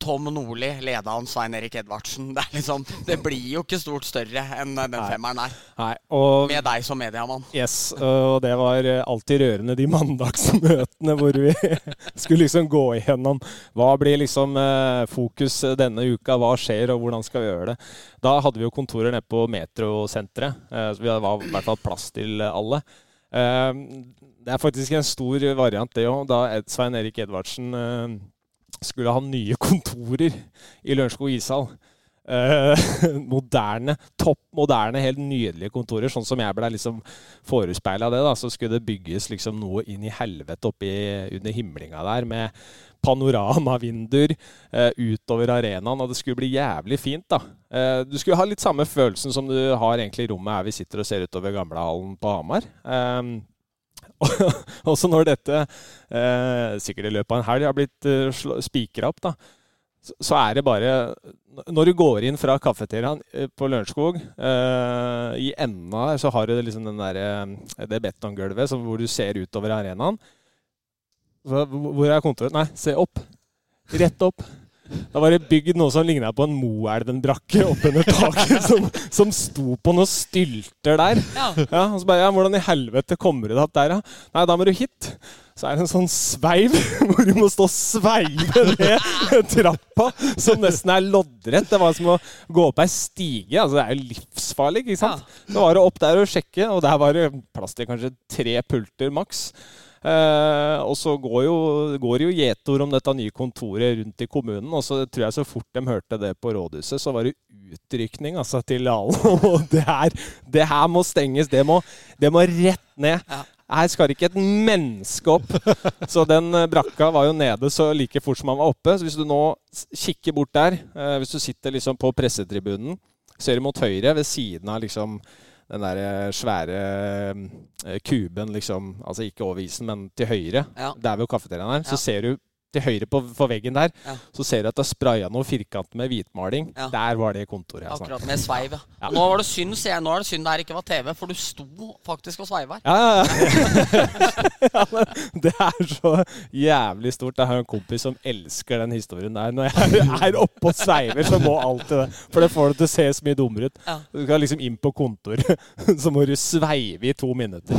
Tom Nordli, leda han Svein Erik Edvardsen. Det, liksom, det blir jo ikke stort større enn den femmeren der. Nei, og Med deg som mediemann. Yes, og det var alltid rørende de mandagsmøtene hvor vi skulle liksom gå igjennom hva blir liksom eh, fokus denne uka, hva skjer og hvordan skal vi gjøre det. Da hadde vi jo kontorer nede på Metrosenteret, eh, så vi hadde i hvert fall plass til alle. Eh, det er faktisk en stor variant, det òg. Da Svein Erik Edvardsen skulle ha nye kontorer i Lørenskog ishall. Uh, moderne, topp moderne, helt nydelige kontorer. Sånn som jeg ble liksom forespeila det. da, Så skulle det bygges liksom noe inn i helvete oppi under himlinga der, med panoramavinduer uh, utover arenaen. Og det skulle bli jævlig fint, da. Uh, du skulle ha litt samme følelsen som du har egentlig i rommet her vi sitter og ser utover gamlehallen på Hamar. Um, også når dette, eh, sikkert i løpet av en helg, har blitt eh, spikra opp, da, så, er det bare Når du går inn fra kafeteriaen eh, på Lørenskog, eh, i enden av så har du liksom der, eh, det betonggulvet hvor du ser utover arenaen. Hvor er kontoret? Nei, se opp. Rett opp. Da var det bygd noe som ligna på en Moelven-brakke oppunder taket, som, som, sto på noen stylter der. Ja. ja og så bare, ja, Hvordan i helvete kommer du deg opp der, da? Nei, da må du hit. Så er det en sånn sveiv hvor du må stå og sveive ned trappa, som nesten er loddrett. Det var som å gå opp ei stige. altså Det er jo livsfarlig, ikke sant? Ja. Så var det opp der og sjekke, og der var det plass til kanskje tre pulter maks. Eh, og så går, jo, går jo gjetord om dette nye kontoret rundt i kommunen. Og så tror jeg så fort de hørte det på rådhuset, så var det utrykning altså, til Lalen. Og det her, det her må stenges. Det må, det må rett ned. Ja. Her skal det ikke et menneske opp. Så den eh, brakka var jo nede så like fort som han var oppe. Så hvis du nå kikker bort der, eh, hvis du sitter liksom på pressetribunen, ser du mot høyre ved siden av liksom den der eh, svære eh, kuben, liksom, altså ikke over isen, men til høyre, ja. der ved kafeteriaen her, så ser du til høyre på, på veggen der, ja. så ser du at det er spraya noe firkant med hvitmaling. Ja. Der var det kontoret. jeg Akkurat med sveiv, ja. Nå var det synd, sier jeg. Nå er det synd det her ikke var TV, for du sto faktisk og sveiva her. Ja, ja, ja. det er så jævlig stort. Jeg har en kompis som elsker den historien der. Når jeg er oppe og sveiver, så må alltid det. For det får det til å se så mye dummere ut. Du skal liksom inn på kontoret, så må du sveive i to minutter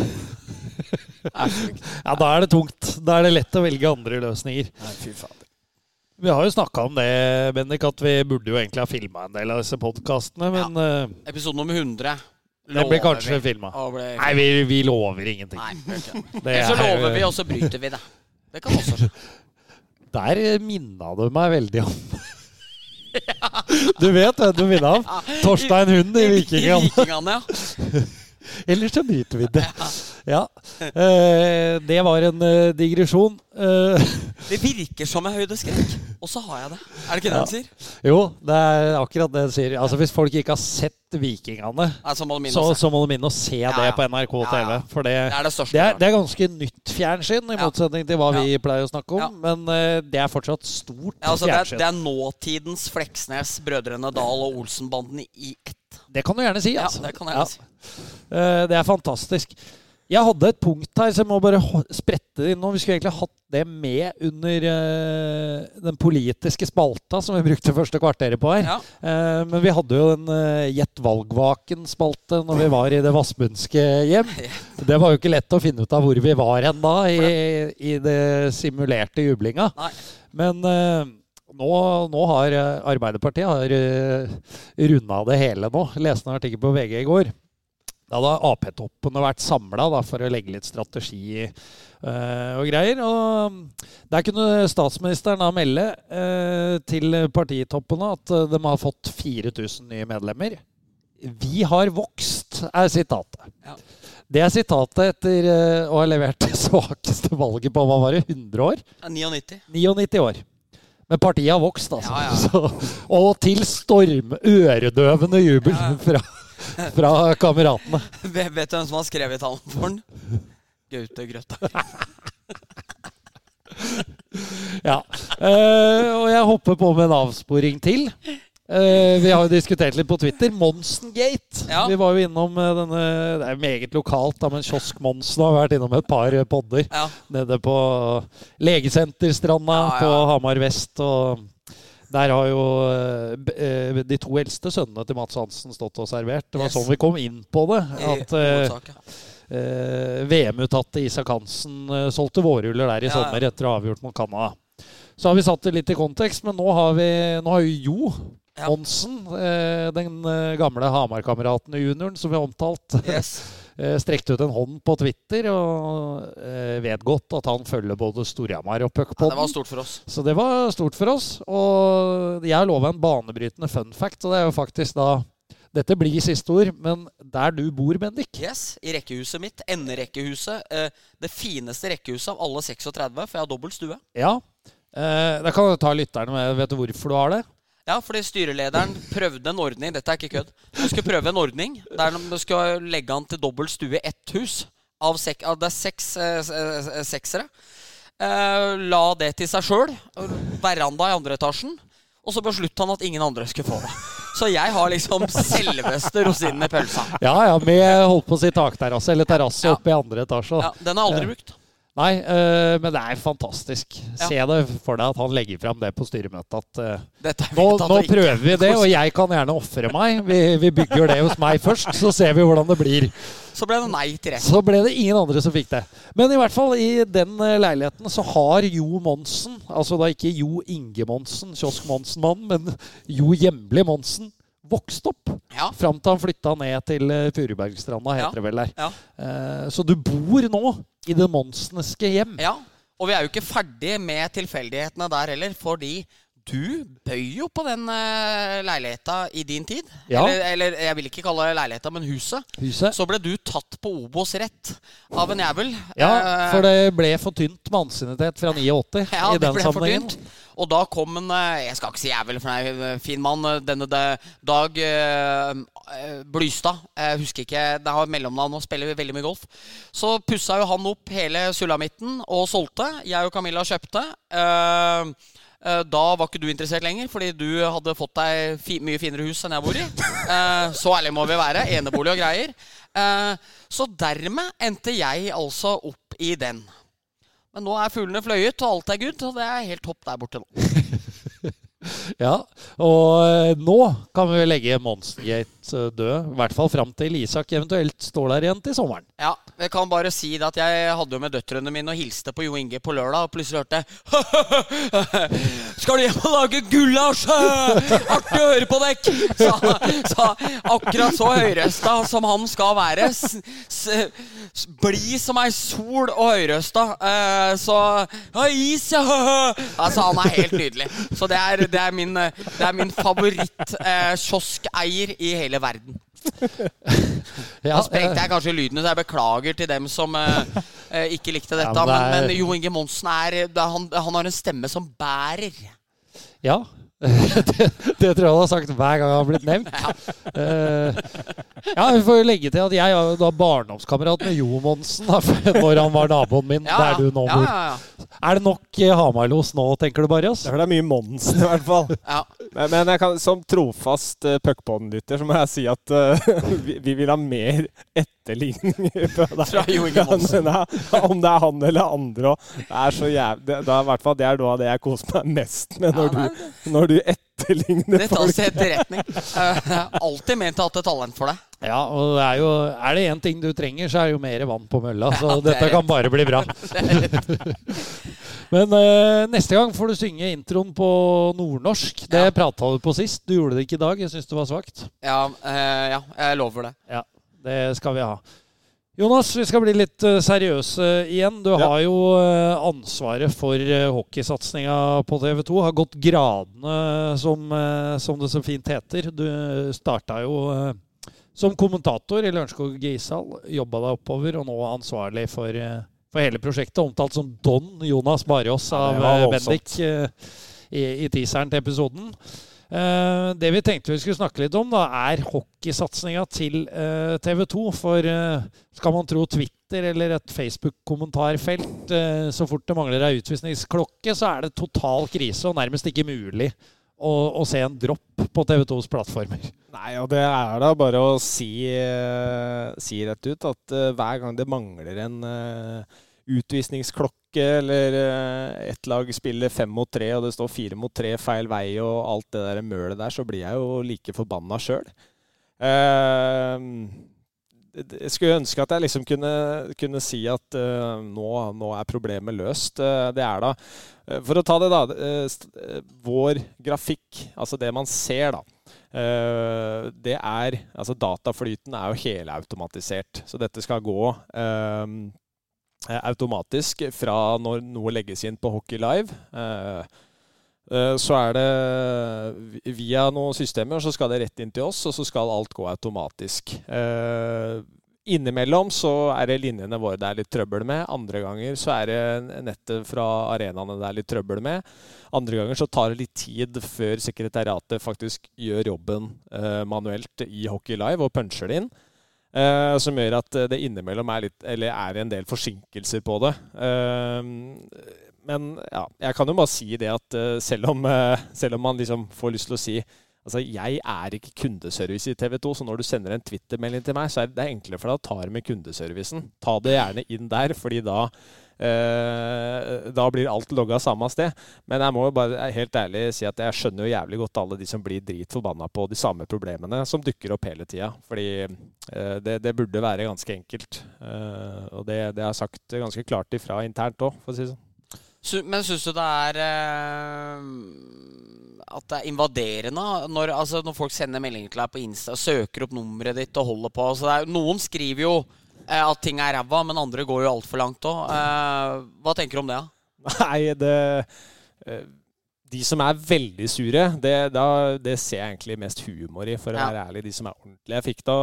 ja, da er det tungt. Da er det lett å velge andre løsninger. Nei, fy faen. Vi har jo snakka om det, Bendik, at vi burde jo egentlig ha filma en del av disse podkastene, men ja. uh, Episode nummer 100. Det blir kanskje filma. Nei, vi, vi, lover ingenting. Nei, Eller så lover vi, og så bryter vi det. Det kan også skje. Der minna du meg veldig om Du vet hvem du minna om? Torstein Hund i Vikingene. ja. Eller så bryter vi det. Ja. Eh, det var en eh, digresjon. Eh. det virker som en høydeskrekk, og så har jeg det. Er det ikke det ja. den sier? Jo, det er akkurat det den sier. Altså Hvis folk ikke har sett Vikingene, Nei, så, må så, så, må de inn og se ja, det på NRK TV. For det, det, er det, det, er, det, er ganske nytt fjernsyn, i motsetning til hva vi pleier å snakke om. Men uh, det er fortsatt stort altså, fjernsyn. Det er, nåtidens Fleksnes, Brødrene Dal og Olsenbanden i ett. Det kan du gjerne si. Altså. Ja, det kan jeg gjerne si. Uh, det er fantastisk. Jeg hadde et punkt her, så jeg må bare sprette det inn nå. Vi skulle egentlig hatt det med under uh, den politiske spalta som vi brukte første kvarteret på her. Ja. Uh, men vi hadde jo en uh, Gjett valgvaken-spalte når vi var i det vassbundske hjem. Det var jo ikke lett å finne ut av hvor vi var hen da, i, i det simulerte jublinga. Nei. Men nå, nå, har Arbeiderpartiet har, runda det hele nå. Leste en artikkel på VG i går. Da hadde Ap-toppene vært samla for å legge litt strategi uh, og greier. Og der kunne statsministeren da melde uh, til partitoppene at de har fått 4000 nye medlemmer. Vi har vokst, er sitatet. Ja. Det er sitatet etter å ha levert det svakeste valget på hva var det, 100 år? Ja, 99. 99 år. Men partiet har vokst, altså. Ja, Så, og til storm, øredøvende jubel fra fra kameratene. Vet du hvem som har skrevet talen for den? Gaute Grøtta. ja. Eh, og jeg hopper på med en avsporing til. Uh, vi har jo diskutert litt på Twitter. Monsen-gate Ja. Vi var jo innom eh, denne Det er meget lokalt, da, men Kiosk Monsen har vært innom et par eh, podder. Ja. Nede på Legesenterstranda Ja, på Hamar vest. Og der har jo uh, de to eldste sønnene til Mats Hansen stått og servert. Det var Yes. sånn vi kom inn på det. At uh, VM-uttatte Isak Hansen solgte vårruller der i sommer etter å ha avgjort mot Canada. Så har vi satt det litt i kontekst, men nå har vi nå har Jo Ja. Monsen, eh, den eh, gamle Hamar-kameraten junioren som vi har omtalt, Yes. eh, strekte ut en hånd på Twitter og vet godt at han følger både Storhamar og Ja, det var stort for oss. Så det var stort for oss. Og jeg har lova en banebrytende fun fact, og det er jo faktisk da Dette blir siste ord, men der du bor, Bendik Yes, I rekkehuset mitt. Enderekkehuset. Eh, det fineste rekkehuset av alle 36, for jeg har dobbelt stue. Ja. Eh, da kan du ta lytterne med. Vet du hvorfor du har det? Ja, fordi styrelederen prøvde en ordning Dette er ikke kødd. Han skulle prøve en ordning der de skal legge han til dobbel stue ett hus. Av sek, av det er seks eh, eh, seksere. Eh, la det til seg sjøl. Veranda i andre etasjen. Og så besluttet han at ingen andre skulle få det. Så jeg har liksom selveste rosinen i pølsa. Ja, ja, med holdt på å si takterrasse, eller terrasse Ja. oppe i andre etasje. Ja, den har jeg aldri brukt. Nei, øh, men det er fantastisk. Ja. Se det for deg at han legger fram det på styremøtet. At er nå, nå prøver vi det, og jeg kan gjerne ofre meg. Vi, vi bygger det hos meg først, så ser vi hvordan det blir. Så ble det nei til det. Så ble det ingen andre som fikk det. Men i hvert fall i den eh, leiligheten så har Jo Monsen, altså da ikke Jo Inge Monsen, Kiosk Monsen-mannen, men Jo Hjemli Monsen, vokst opp. Ja. Fram til han flytta ned til eh, Furubergstranda, heter det vel der. Ja. Eh, Så du bor nå i det monsenske hjem. Ja, og vi er jo ikke ferdig med tilfeldighetene der heller, fordi du bøy jo på den uh, leiligheta i din tid. Ja. Eller, eller jeg vil ikke kalle det leiligheta, men huset. Huset. Så ble du tatt på Obos-rett av en jævel. Ja, Eh, for det ble for tynt med ansiennitet fra 89 ja, i den sammenhengen. Og da kom en eh, Jeg skal ikke si jævel, for det er en fin mann. eh, Denne Dag eh, eh, Blystad. Jeg husker ikke Det har mellomnavn og spiller veldig mye golf. Så pussa jo han opp hele sulamitten og solgte. Jeg og Camilla kjøpte. Eh, eh, da var ikke du interessert lenger, fordi du hadde fått deg fi mye finere hus enn jeg bor i. Eh, så ærlig må vi være. Enebolig og greier. Eh, så dermed endte jeg altså opp i den. Men nå er fuglene fløyet, og alt er good, og det er helt topp der borte nå. Ja, og eh, nå kan vi legge Monsengate eh, død. I hvert fall fram til Isak eventuelt står der igjen til sommeren. Ja, jeg kan bare si det at jeg hadde jo med døtrene mine og hilste på Jo Inge på lørdag, og plutselig hørte jeg Skal du hjem og lage gulasj? Artig å høre på dekk! Sa akkurat så høyrøsta som han skal være. Blid som ei sol og høyrøsta. Eh, så is, ja! Altså, han er helt nydelig. Så det er, det er min, eh, det er min favoritt-kioskeier i hele verden. Ja, Da sprengte eh, jeg kanskje lyden, så jeg beklager til dem som eh, eh, ikke likte dette. Ja, men er- men, Jo Inge Monsen er, er han, han har en stemme som bærer. ja. det, det tror jeg han har sagt hver gang han har blitt nevnt. Eh, ja, Vi får jo legge til at jeg er jo da barndomskamerat med Jo Monsen da, når han var naboen min der du nå bor. ja, ja. Er det nok eh, Hamarlos nå, tenker du, Barrios? Det er mye Monsen, i hvert fall. ja. Men, men jeg kan, som trofast uh, puckpodden-lytter så må jeg si at uh, vi, vi vil ha mer etterligning fra deg. Jo Inge Monsen. Ja, Om det er han eller andre òg. Det er så jævlig det, er i hvert fall, det er noe av det jeg koser meg mest med, når, Ja, du, når du etterligner Det tas folk. til etterretning. Jeg har alltid ment å ha hatt et talent for deg. Ja, og det er jo Er det én ting du trenger, så er det jo mer vann på mølla. Så Ja, det er dette kan bare bli bra. Men øh, neste gang får du synge introen på nordnorsk. Det Ja. prata du på sist. Du gjorde det ikke i dag. Jeg syns det var svakt. Ja, øh, ja, jeg lover det. Ja, det skal vi ha. Jonas, vi skal bli litt eh, seriøse igjen. Du Ja. har jo eh, ansvaret for uh, hockeysatsinga på TV 2. Har gått gradene, som, eh, som det så fint heter. Du starta jo eh, som kommentator i Lørenskog ishall. Jobba deg oppover, og nå ansvarlig for, eh, for hele prosjektet. Omtalt som Don Jonas Barås av eh, voldsomt. Bendik eh, i, i teaseren til episoden. Eh, det vi tenkte vi skulle snakke litt om, da, er hockeysatsinga til eh, TV 2. For eh, skal man tro Twitter eller et Facebook-kommentarfelt, så fort det mangler ei utvisningsklokke, så er det total krise og nærmest ikke mulig å, se en dropp på TV2s plattformer. Nei, og det er da bare å si, si rett ut at hver gang det mangler en utvisningsklokke, eller eh, ett lag spiller fem mot tre, og det står fire mot tre feil vei, og alt det der mølet der, så blir jeg jo like forbanna sjøl. jeg skulle ønske at jeg liksom kunne, kunne si at uh, nå, nå, er problemet løst. Uh, det er da uh, For å ta det, da. vår grafikk, altså det man ser, da. det er Altså dataflyten er jo helautomatisert. Så dette skal gå automatisk fra når noe legges inn på Hockey Live. Så er det via noen systemer, så skal det rett inn til oss, og så skal alt gå automatisk. Innimellom så er det linjene våre det er litt trøbbel med. Andre ganger så er det nettet fra arenaene det er litt trøbbel med. Andre ganger så tar det litt tid før sekretariatet faktisk gjør jobben eh, manuelt i Hockey Live og puncher det inn. Eh, som gjør at det innimellom er, litt, er en del forsinkelser på det. Eh, men ja, jeg kan jo bare si det at eh, selv om, eh, selv om man liksom får lyst til å si Altså, Jeg er ikke kundeservice i TV 2, så når du sender en Twitter-melding til meg, så er det enklere for deg å ta det med kundeservicen. Ta det gjerne inn der, fordi da, eh, da blir alt logga samme sted. Men jeg må jo bare helt ærlig si at jeg skjønner jo jævlig godt alle de som blir dritforbanna på de samme problemene som dukker opp hele tida. Fordi eh, det, det, burde være ganske enkelt. Eh, og det, det er sagt ganske klart ifra internt òg, for å si det sånn. Men syns du det er eh, at det er invaderende når, altså, når, folk sender meldinger til deg på Insta og søker opp nummeret ditt og holder på? Altså, er, noen skriver jo eh, at ting er ræva, men andre går jo altfor langt òg. Eh, hva tenker du om det? Nei, det eh, de som er veldig sure, det, da, det, ser jeg egentlig mest humor i, for å ja. være ærlig. De som er ordentlige. Jeg fikk, da,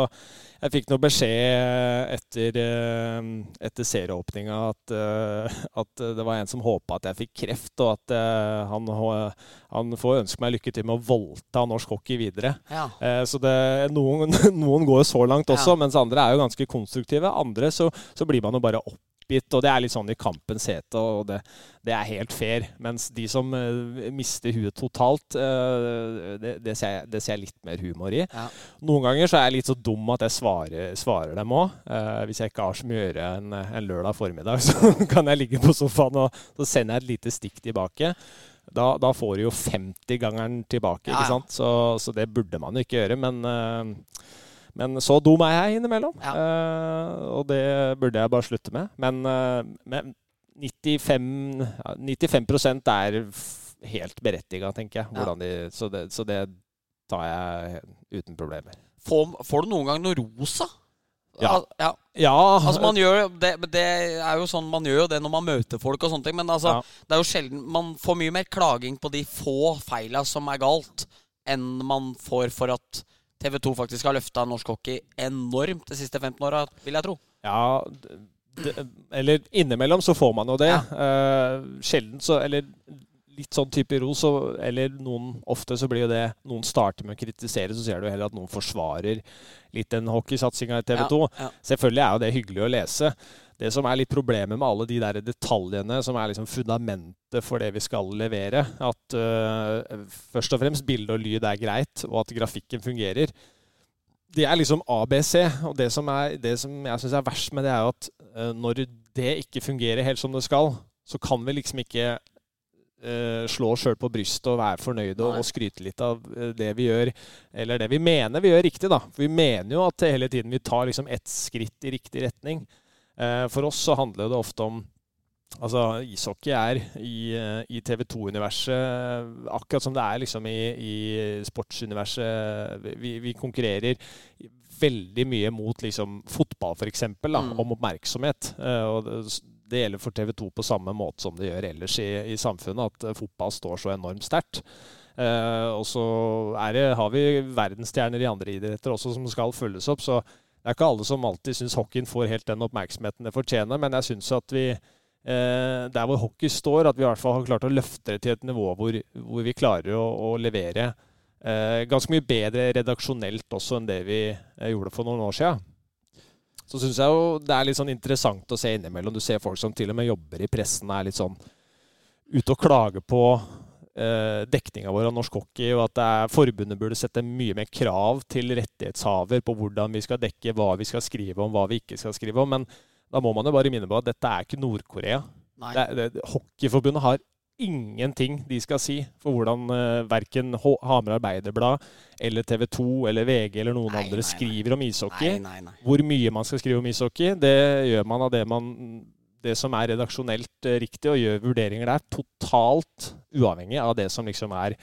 jeg fikk noe beskjed etter, eh, etter serieåpninga at, eh, at, det var en som håpa at jeg fikk kreft, og at eh, han, han, får ønske meg lykke til med å voldta norsk hockey videre. Ja. Så det, noen, noen, går så langt også, ja. mens andre er jo ganske konstruktive. Andre så, så blir man jo bare opp oppgitt, og det er litt sånn i kampens hete, og det, det, er helt fair. Mens de som uh, mister huet totalt, uh, det, det, ser jeg, det, ser jeg, litt mer humor i. Ja. Noen ganger så er jeg litt så dum at jeg svarer, svarer dem òg. Eh, hvis jeg ikke har så mye å gjøre en, en, lørdag formiddag, så kan jeg ligge på sofaen og så sender jeg et lite stikk tilbake. Da, da får du jo 50-gangeren tilbake, ja, ja. ikke sant? Så, så, det burde man jo ikke gjøre. Men men så dum er jeg innimellom, ja. uh, og det burde jeg bare slutte med. Men, uh, men 95, 95% er helt berettiga, tenker jeg. De, så, det, så, det, tar jeg uten problemer. Får, får du noen gang noe rosa? Ja. ja. ja. Altså man gjør det, det, er jo sånn Man gjør jo det når man møter folk og sånne ting. Men altså, ja. det er jo sjelden Man får mye mer klaging på de få feila som er galt, enn man får for at TV 2 faktisk har løfta norsk hockey enormt de siste 15 åra, vil jeg tro. Ja, det, eller innimellom så får man jo det. Ja. Eh, sjelden så Eller litt sånn type ros, eller noen ofte så blir jo det Noen starter med å kritisere, så ser du heller at noen forsvarer litt den hockeysatsinga i TV 2. Ja, ja. Selvfølgelig er jo det hyggelig å lese. Det som er litt problemet med alle de der detaljene som er liksom fundamentet for det vi skal levere, at uh, først og fremst bilde og lyd er greit, og at grafikken fungerer, det er liksom ABC. Og det som, er, det som jeg syns er verst med det, er at uh, når det ikke fungerer helt som det skal, så kan vi liksom ikke uh, slå oss sjøl på brystet og være fornøyde og, og, skryte litt av det vi gjør, eller det vi mener vi gjør riktig, da. For vi mener jo at hele tiden vi tar liksom ett skritt i riktig retning. Eh, for oss så handler det ofte om Altså, ishockey er i, eh, i TV 2-universet akkurat som det er liksom i, i sportsuniverset. Vi, vi, konkurrerer veldig mye mot liksom fotball, f.eks., mm. om oppmerksomhet. Eh, og det, gjelder for TV 2 på samme måte som det gjør ellers i, i samfunnet, at fotball står så enormt sterkt. Uh, og så det, har vi verdensstjerner i andre idretter også som skal følges opp. Så det er ikke alle som alltid syns hockeyen får helt den oppmerksomheten det fortjener, men jeg syns at vi eh, der hvor hockey står, at vi i hvert fall har klart å løfte det til et nivå hvor, hvor vi klarer å, å levere eh, ganske mye bedre redaksjonelt også enn det vi eh, gjorde for noen år siden. Så syns jeg jo det er litt sånn interessant å se innimellom. Du ser folk som til og med jobber i pressen, er litt sånn ute og klager på dekninga vår av norsk hockey, og at det er, forbundet burde sette mye mer krav til rettighetshaver på hvordan vi skal dekke, hva vi skal skrive om, hva vi ikke skal skrive om. Men da må man jo bare minne på at dette er ikke Nord-Korea. Hockeyforbundet har ingenting de skal si for hvordan uh, verken Hamar Arbeiderblad eller TV 2 eller VG eller noen Nei, andre nei, nei. skriver om ishockey. Nei, nei, nei. Hvor mye man skal skrive om ishockey, det gjør man av det, man, det som er redaksjonelt eh, riktig, og gjør vurderinger der totalt uavhengig av det som liksom er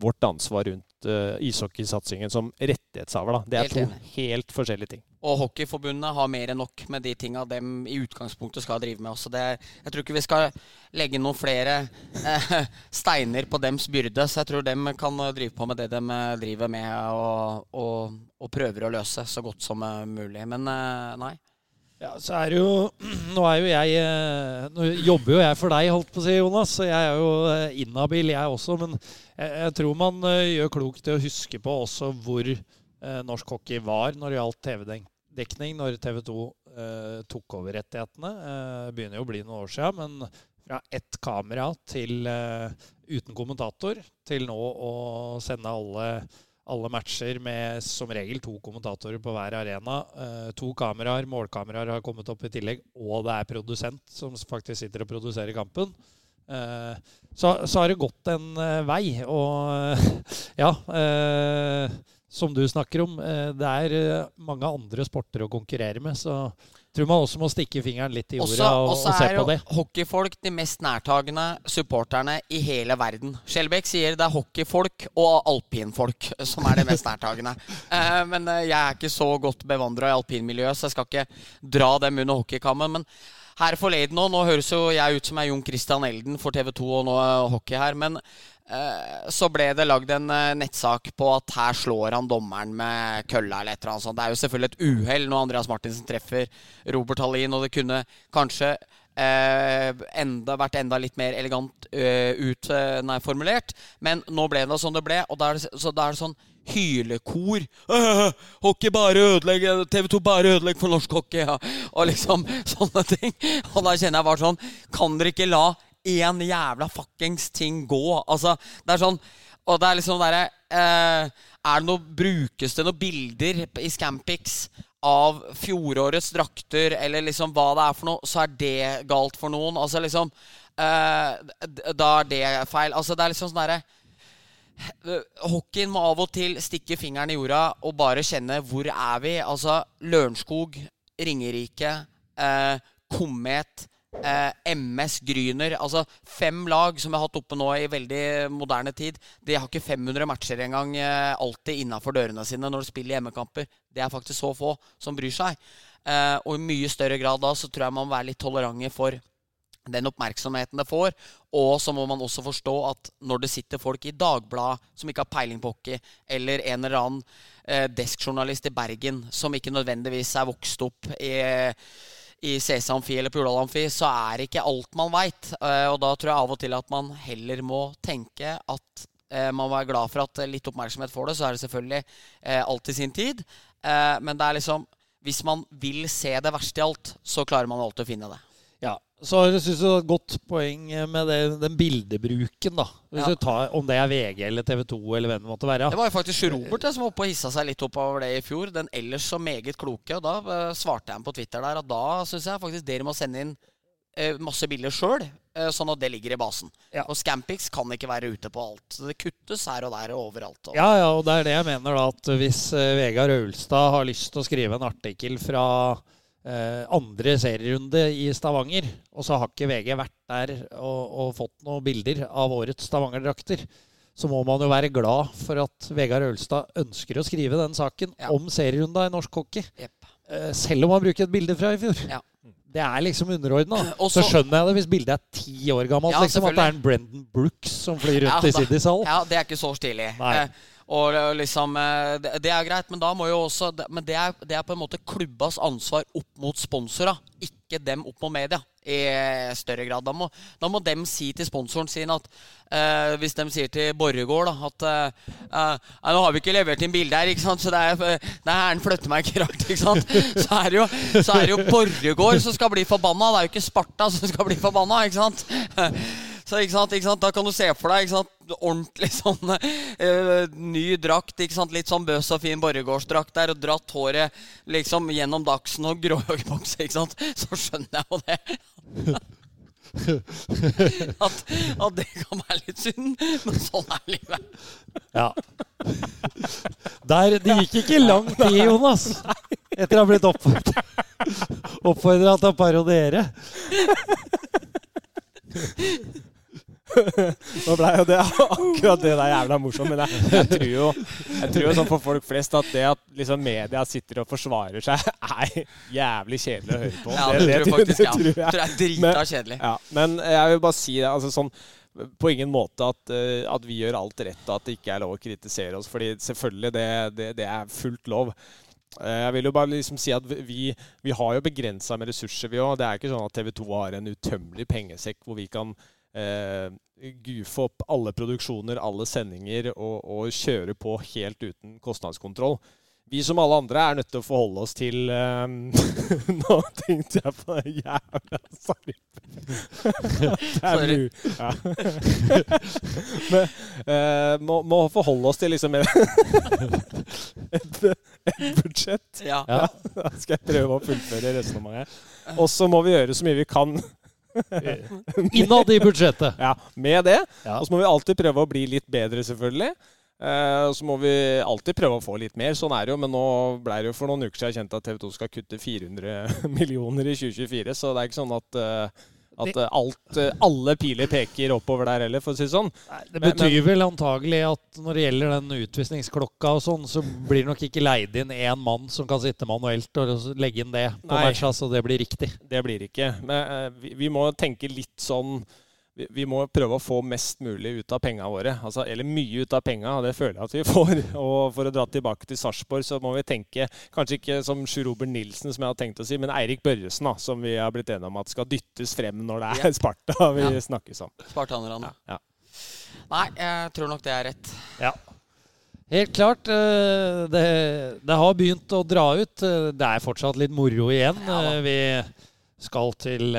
vårt ansvar rundt uh, ishockeysatsingen som rettighetshaver. Da. Det er Helt to helt forskjellige ting. Og Hockeyforbundet har mer enn nok med de tinga dem i utgangspunktet skal drive med. Også det, jeg tror ikke vi skal legge noen flere eh, steiner på dems byrde. Så jeg tror dem kan drive på med det de eh, driver med, og, og, og prøver å løse så godt som eh, mulig. Men eh, nei. Ja, så er det jo Nå er jo jeg eh, Nå jobber jo jeg for deg, holdt på å si, Jonas. Så jeg er jo eh, inhabil, jeg også. Men jeg, jeg tror man eh, gjør klokt i å huske på også hvor eh, norsk hockey var når det gjaldt TV-dekning, når TV 2 eh, tok over rettighetene. Eh, begynner jo å bli noen år siden, men fra ett kamera til uten kommentator til nå å sende alle alle matcher med som regel to kommentatorer på hver arena. Eh, to kameraer, målkameraer har kommet opp i tillegg, og det er produsent som faktisk sitter og produserer kampen. Eh, så, så har det gått en eh, vei, og ja Som du snakker om, det er mange andre sporter å konkurrere med, så tror man også må stikke fingeren litt i Også, jorda og, også og se er på jo det. hockeyfolk de mest nærtagende supporterne i hele verden. Skjelbæk sier det er hockeyfolk og alpinfolk som er det mest nærtagende. Eh, men eh, jeg er ikke så godt bevandra i alpinmiljøet, så jeg skal ikke dra dem under hockeykammen. Men her forleden nå, nå høres jo jeg ut som er Jon Christian Elden for TV 2 og nå er hockey her, men eh, så ble det lagd en eh, nettsak på at her slår han dommeren med kølla eller et eller annet sånt. Det er jo selvfølgelig et uhell når Andreas Martinsen treffer Robert Hallin, og det kunne kanskje eh, enda, vært enda litt mer elegant eh, ut, eh, nei, formulert. Men nå ble det sånn det ble, og da er det, så da er det sånn hylekor. «Øh, hockey bare ødelegger TV 2 bare ødelegger for norsk hockey. Ja. Og liksom sånne ting. Og da kjenner jeg bare sånn Kan dere ikke la én jævla fuckings ting gå? Altså, det er sånn Og det er liksom derre eh, Er det noe Brukes det noen bilder i Scampix av fjorårets drakter, eller liksom hva det er for noe, så er det galt for noen. Altså liksom eh, Da er det feil. Altså, det er liksom sånn derre Hockeyen må av og til stikke fingeren i jorda og bare kjenne hvor er vi? Altså Lørenskog, Ringerike, eh, Komet, eh, MS Gryner. Altså fem lag som vi har hatt oppe nå i veldig moderne tid. De har ikke 500 matcher engang eh, alltid innafor dørene sine når de spiller hjemmekamper. Det er faktisk så få som bryr seg. Eh, og i mye større grad da så tror jeg man må være litt tolerante for den oppmerksomheten det får. Og så må man også forstå at når det sitter folk i Dagbladet som ikke har peiling på hockey, eller en eller annen eh, deskjournalist i Bergen som ikke nødvendigvis er vokst opp i, i CC Amfi eller på jordalamfi, Amfi, så er ikke alt man veit. Eh, og da tror jeg av og til at man heller må tenke at eh, man må være glad for at litt oppmerksomhet får det. Så er det selvfølgelig eh, alt i sin tid. Men det er liksom hvis man vil se det verste i alt, så klarer man alltid å finne det. Ja, så jeg synes det er et godt poeng med det, den bildebruken, da. Hvis Ja. du tar, om det er VG eller TV 2 eller hvem det måtte være. Det var jo faktisk Robert som var oppe og hissa seg litt opp over det i fjor. Den ellers så meget kloke. Og da eh, svarte jeg ham på Twitter der at da syns jeg faktisk dere må sende inn eh, masse bilder sjøl, sånn at det ligger i basen. Ja. Og Scampix kan ikke være ute på alt. Så det kuttes her og der og overalt. Og. Ja, ja, og det er det jeg mener, da. At hvis eh, Vegard Aulstad har lyst til å skrive en artikkel fra eh, andre serierunde i Stavanger, og så har ikke VG vært der og, og fått noen bilder av årets Stavanger-drakter, så må man jo være glad for at Vegard Ølstad ønsker å skrive den saken Ja. om serierunda i norsk hockey. Jepp. Eh, selv om han bruker et bilde fra i fjor. Ja. Det er liksom underordna. Så så- skjønner jeg det hvis bildet er ti år gammelt. Ja, liksom, at det er en Brendan Brooks som flyr rundt i Siddishallen. Ja, det er ikke så stilig. Nei. Eh, og eh, liksom eh, det, er greit, men da må jo også Men det er, det er på en måte klubbas ansvar opp mot sponsorer, ikke dem opp mot media. I eh, større grad. Da må, da må dem si til sponsoren sin at eh, Hvis de sier til Borregaard at eh, Nå har vi ikke levert inn bilde her, ikke sant? så det er, det er herren flytter meg ikke rart. Ikke sant? Så er det jo, så jo Borregaard som skal bli forbanna. Det er jo ikke Sparta som skal bli forbanna. ikke sant? Så ikke sant, ikke sant? Da kan du se for deg ikke sant? ordentlig sånn uh, ny drakt. ikke sant? Litt sånn bøs og fin borregårdsdrakt der, og dratt håret liksom gjennom dagsen og gråhøgbukse, ikke sant, så skjønner jeg jo det. at, at det kan være litt synd, men sånn er livet. Ja. Der, det gikk ikke lang tid, Jonas, etter å ha blitt oppfordra til å parodiere. Nå ble jo det akkurat det der jævla morsomt, men jeg, jeg tror jo jeg tror jo sånn for folk flest at det at liksom media sitter og forsvarer seg, er jævlig kjedelig å høre på. Ja, det, tror jeg faktisk ja. tror jeg. tror jeg er drita Men- kjedelig. Ja, men jeg vil bare si det, altså sånn på ingen måte at, eh, at vi gjør alt rett og at det ikke er lov å kritisere oss. fordi selvfølgelig, det, det, det er fullt lov. Eh, Jeg vil jo bare liksom si at vi, vi har jo begrensa med ressurser, vi òg. Det er ikke sånn at TV 2 har en utømmelig pengesekk hvor vi kan eh, goofe opp alle produksjoner, alle sendinger og, og kjøre på helt uten kostnadskontroll. Vi som alle andre er nødt til å forholde oss til eh, Nå tenkte jeg på det jævla Sorry. Sorry. Ja. Men eh, må, må forholde oss til liksom et, et, et budsjett. Ja. Ja. Da skal jeg prøve å fullføre resonnementet. Og så må vi gjøre så mye vi kan Innad i budsjettet. ja, med det. Ja. Og så må vi alltid prøve å bli litt bedre, selvfølgelig. Eh, så må vi alltid prøve å få litt mer. Sånn er det jo. Men nå ble det jo for noen uker siden kjent at TV 2 skal kutte 400 millioner i 2024. Så det er ikke sånn at, eh, at eh, alt, eh, alle piler peker oppover der heller, for å si det sånn. Det Men- betyr vel antagelig at når det gjelder den utvisningsklokka og sånn, så blir det nok ikke leid inn én mann som kan sitte manuelt og legge inn det på Nei. matcha, så det blir riktig. Det blir ikke. Men eh, vi, vi må tenke litt sånn vi, vi må prøve å få mest mulig ut av pengene våre. Altså, eller mye ut av pengene, det føler jeg at vi får. Og for å dra tilbake til Sarpsborg, så må vi tenke kanskje ikke som Sjur Robert Nilsen, som jeg har tenkt å si, men Eirik Børresen, da, som vi har blitt enige om at skal dyttes frem når det er Ja. Sparta vi Ja. snakkes om. Spartanerne. Ja. Nei, jeg tror nok det er rett. Helt klart. eh, Det, det har begynt å dra ut. Eh, Det er fortsatt litt moro igjen. Ja. Eh, Vi skal til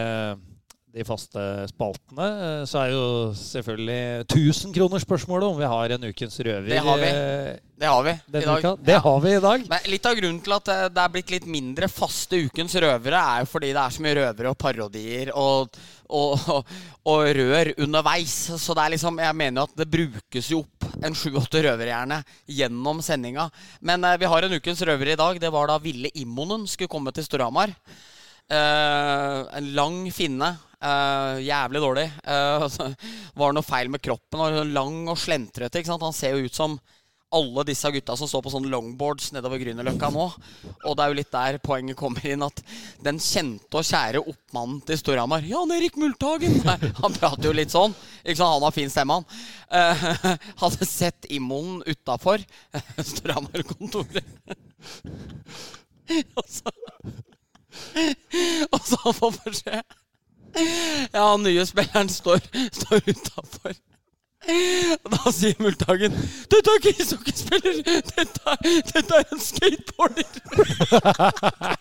de faste spaltene. Eh, Så er jo selvfølgelig 1000-kronersspørsmålet om vi har en ukens røver Det har vi. eh, Det har vi i dag. uka. Det har vi i dag. Men litt av grunnen til at det- det er blitt litt mindre faste ukens røvere, er jo fordi det er så mye røvere og parodier og, og, og, og rør underveis. Så det er liksom, jeg mener jo at det brukes jo opp en sju-åtte røverhjerne gjennom sendinga. Men eh, vi har en ukens røver i dag. Det var da Ville Immonen skulle komme til Storhamar. Eh, en lang finne. eh, jævlig dårlig. Uh, var det noe feil med kroppen. Var lang og slentrete. Han ser jo ut som alle disse gutta som står på sånne longboards nedover Grünerløkka nå. Og det er jo litt der poenget kommer inn, at den kjente og kjære oppmannen til Storhamar, Jan Erik Multagen Han prater jo litt sånn. Ikke sant? Han har fin stemme, han. Eh, hadde sett Immoen utafor Storhamar-kontoret. og så Og så han får beskjed Ja, han nye spilleren står, står utafor. Og da sier Multagen 'Dette er ikke ishockeyspiller! Dette, dette er en skateboarder!'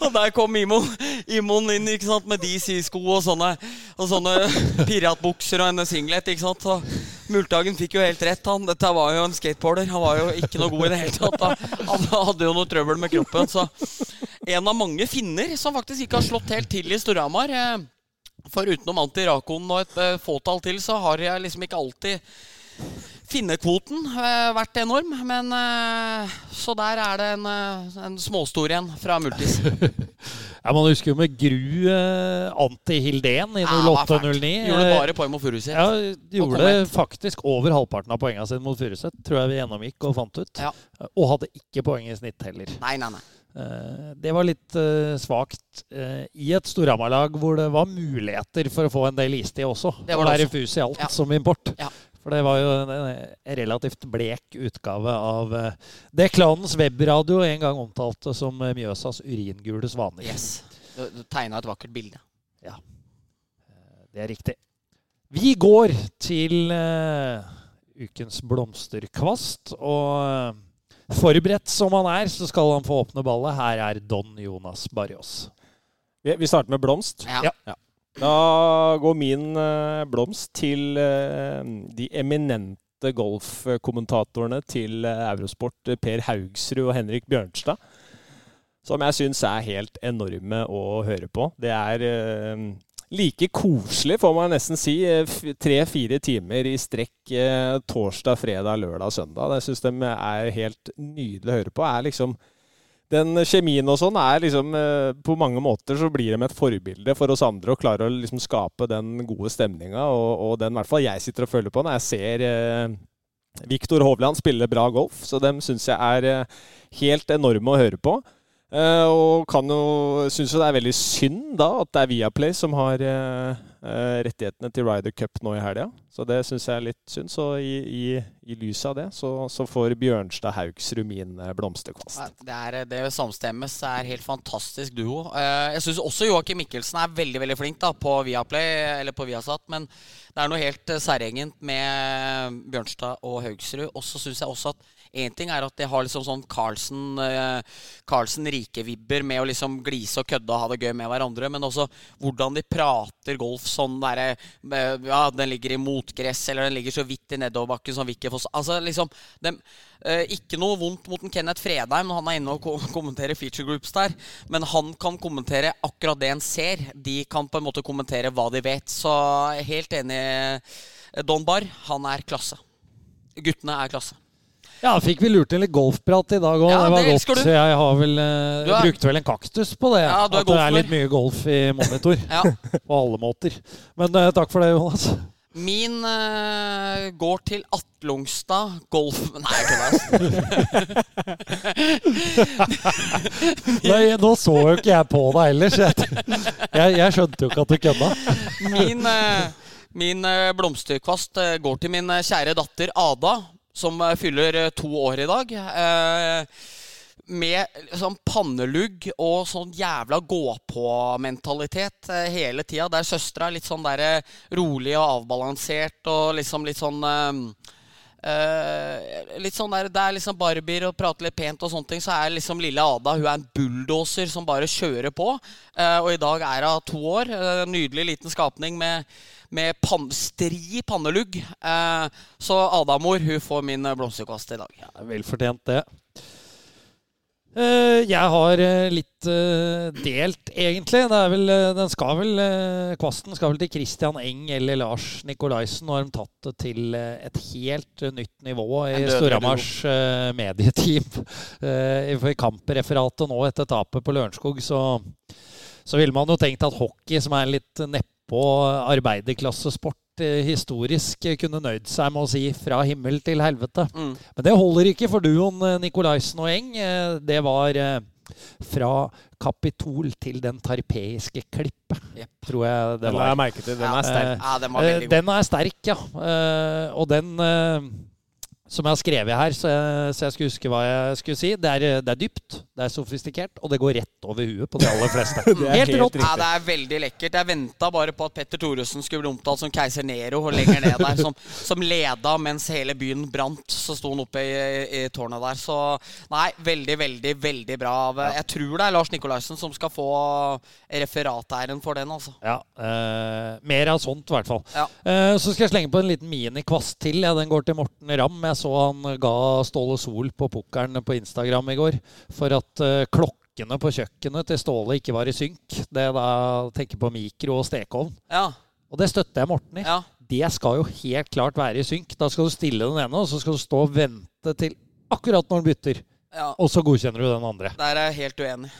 Og der kom Imon, Imon inn ikke sant, med de sko og sånne, og sånne piratbukser og en singlet. ikke sant? Og Multagen fikk jo helt rett. han. Dette var jo en skateboarder. Han var jo ikke noe god i det hele tatt. Han hadde jo noe trøbbel med kroppen. Så en av mange finner som faktisk ikke har slått helt til i Storhamar. eh, For utenom Anti Rakon og et eh, fåtall til, så har jeg liksom ikke alltid Finnekvoten har vært enorm, men eh, Så der er det en, eh, en småstor en fra Multis. Ja, Man husker jo med gru eh, Anti-Hildén i Ja, det 08-09. Gjorde bare poeng mot Furuset. Ja, gjorde faktisk over halvparten av poengene sine mot Furuset. Tror jeg vi gjennomgikk og fant ut. Ja. Og hadde ikke poeng i snitt heller. Nei, nei, nei. Eh, Det var litt uh, svakt eh, i et Storhamar-lag hvor det var muligheter for å få en del istid også. Det var det være også. fus i alt Ja. som import. Ja. For det var jo en, relativt blek utgave av eh, det klanens webradio en gang omtalte som eh, Mjøsas uringule svaner. Yes. Du, du tegna et vakkert bilde. Ja. Det er riktig. Vi går til uh, ukens blomsterkvast. Og uh, forberedt som han er, så skal han få åpne ballet. Her er Don Jonas Barrios. Vi, vi starter med blomst. Ja. Ja. Da går min eh, blomst til eh, de eminente golfkommentatorene til eh, Eurosport, Per Haugsrud og Henrik Bjørnstad. Som jeg syns er helt enorme å høre på. Det er like koselig, får man nesten si. Tre-fire timer i strekk torsdag, fredag, lørdag, søndag. Jeg syns de er helt nydelige å høre på. Er liksom den kjemien og sånn er liksom eh, På mange måter så blir de et forbilde for oss andre og klarer å liksom skape den gode stemninga, og, og den hvert fall jeg sitter og følger på når jeg ser eh, Viktor Hovland spille bra golf. Så dem syns jeg er eh, helt enorme å høre på. Eh, og kan jo synes jo det er veldig synd da at det er Viaplay som har eh, eh, rettighetene til Ryder Cup nå i helga. Så det syns jeg er litt synd. Så i, i, i lys av det så, så får Bjørnstad Haugsrud min blomsterkvast. Det, er, det samstemmes. Det er helt fantastisk duo. Jeg syns også Joakim Mikkelsen er veldig veldig flink da på Viaplay eller på Viasat. Men det er noe helt særegent med Bjørnstad og Haugsrud. Og så syns jeg også at én ting er at de har liksom sånn Carlsen eh, Carlsen Rike-vibber med å liksom glise og kødde og ha det gøy med hverandre. Men også hvordan de prater golf sånn derre eh, Ja, den ligger i motgress, eller den ligger så vidt i nedoverbakken som Vicky Foss Altså liksom dem, eh, Ikke noe vondt mot en Kenneth Fredheim når han er inne og ko kommenterer feature groups der, men han kan kommentere akkurat det en ser. De kan på en måte kommentere hva de vet. Så jeg er helt enig. Don Barr, han er klasse. Guttene er klasse. Ja, fikk vi lurt inn litt golfprat i dag òg. Ja, det var det godt. Så jeg har vel eh, er- brukte vel en kaktus på det. Ja, at det er litt mye golf i monitor. Ja. på alle måter. Men eh, takk for det, Jonas. Min eh, går til Atlungstad Golf Nei, jeg kødder. Nei, nå så jo ikke jeg på deg ellers. Jeg, jeg, skjønte jo ikke at du kødda. Min, eh, min eh, blomsterkvast eh, går til min kjære datter Ada, som eh, fyller eh, to år i dag. Eh, med sånn pannelugg og sånn jævla gå-på-mentalitet hele tida. Der søstera er litt sånn der, rolig og avbalansert og liksom litt sånn eh, litt sånn der, Det er liksom barbier og prater litt pent og sånne ting. Så er liksom lille Ada hun er en bulldoser som bare kjører på. Uh, og i dag er hun to år. Uh, nydelig liten skapning med, med pan stri pannelugg. Eh, så Adamor hun får min eh, blomsterkvast i dag. Ja, Velfortjent, det. Eh, jeg har eh, litt eh, delt, egentlig. Det er vel, eh, den skal vel, Kvasten skal vel til Christian Eng eller Lars Nikolaisen. Nå har de tatt det til et helt nytt nivå i Storhamars eh, medieteam. I kampreferatet nå etter tapet på Lørenskog så, så ville man jo tenkt at hockey, som er litt nedpå arbeiderklassesport, eh, historisk eh, kunne nøyd seg med å si 'fra himmel til helvete'. Mm. Men det holder ikke for duoen eh, Nikolaisen og Eng. Det var fra Kapitol til den tarpeiske klippet, yep. tror jeg det Den var. jeg merke. Den er sterk. Ja, den var god. Den er sterk, ja. Og den som jeg har skrevet her, så jeg, så jeg skulle huske hva jeg skulle si. Det er, det er dypt, det er sofistikert, og det går rett over huet på de aller fleste. Helt helt rått. Ja, det er veldig lekkert. Jeg venta bare på at Petter Thoresen skulle bli omtalt som keiser Nero og lenger ned der, som, som leda mens hele byen brant. Så sto han oppe i, i, tårnet der. Så nei, veldig, veldig, veldig bra. Jeg tror det er Lars Nikolaisen som skal få referatæren for den, altså. Ja, eh, Mer av sånt, i hvert fall. Ja. Eh, så skal jeg slenge på en liten minikvast til. Ja, den går til Morten Ramm. Jeg så han ga Ståle Sol på pukkelen på Instagram i går for at eh, klokkene på kjøkkenet til Ståle ikke var i synk. Det da tenker på mikro og stekeovn. Ja, Og det støtter jeg Morten i. ja. Det skal jo helt klart være i synk. Da skal du stille den ene, og så skal du stå og vente til akkurat når den bytter. ja. Og så godkjenner du den andre. Der er jeg helt uenig.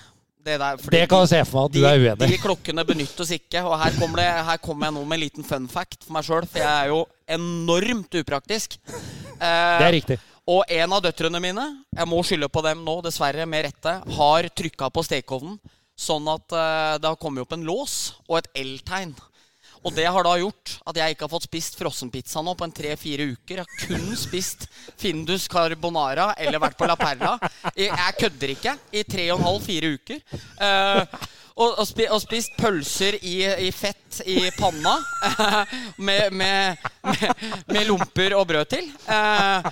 Det, der, Det kan jeg se for meg at du er uenig uenig de klokkene benyttes ikke. Og her kommer, det, her kommer jeg nå med en liten fun fact for meg sjøl, for jeg er jo enormt upraktisk. Det Eh, er riktig. og en av døtrene mine, jeg må skylde på dem nå, dessverre med rette, har trykka på stekeovnen sånn at eh, det har kommet opp en lås og et L-tegn. Og det har da gjort at jeg ikke har fått spist frossenpizza nå på en tre-fire uker. Jeg har kun spist Findus carbonara eller vært på La Perla. Jeg, kødder ikke. I tre og en halv, fire uker. Eh, og, og, spi, og spist pølser i, i fett i panna. med, med, med, med lomper og brød til. Eh,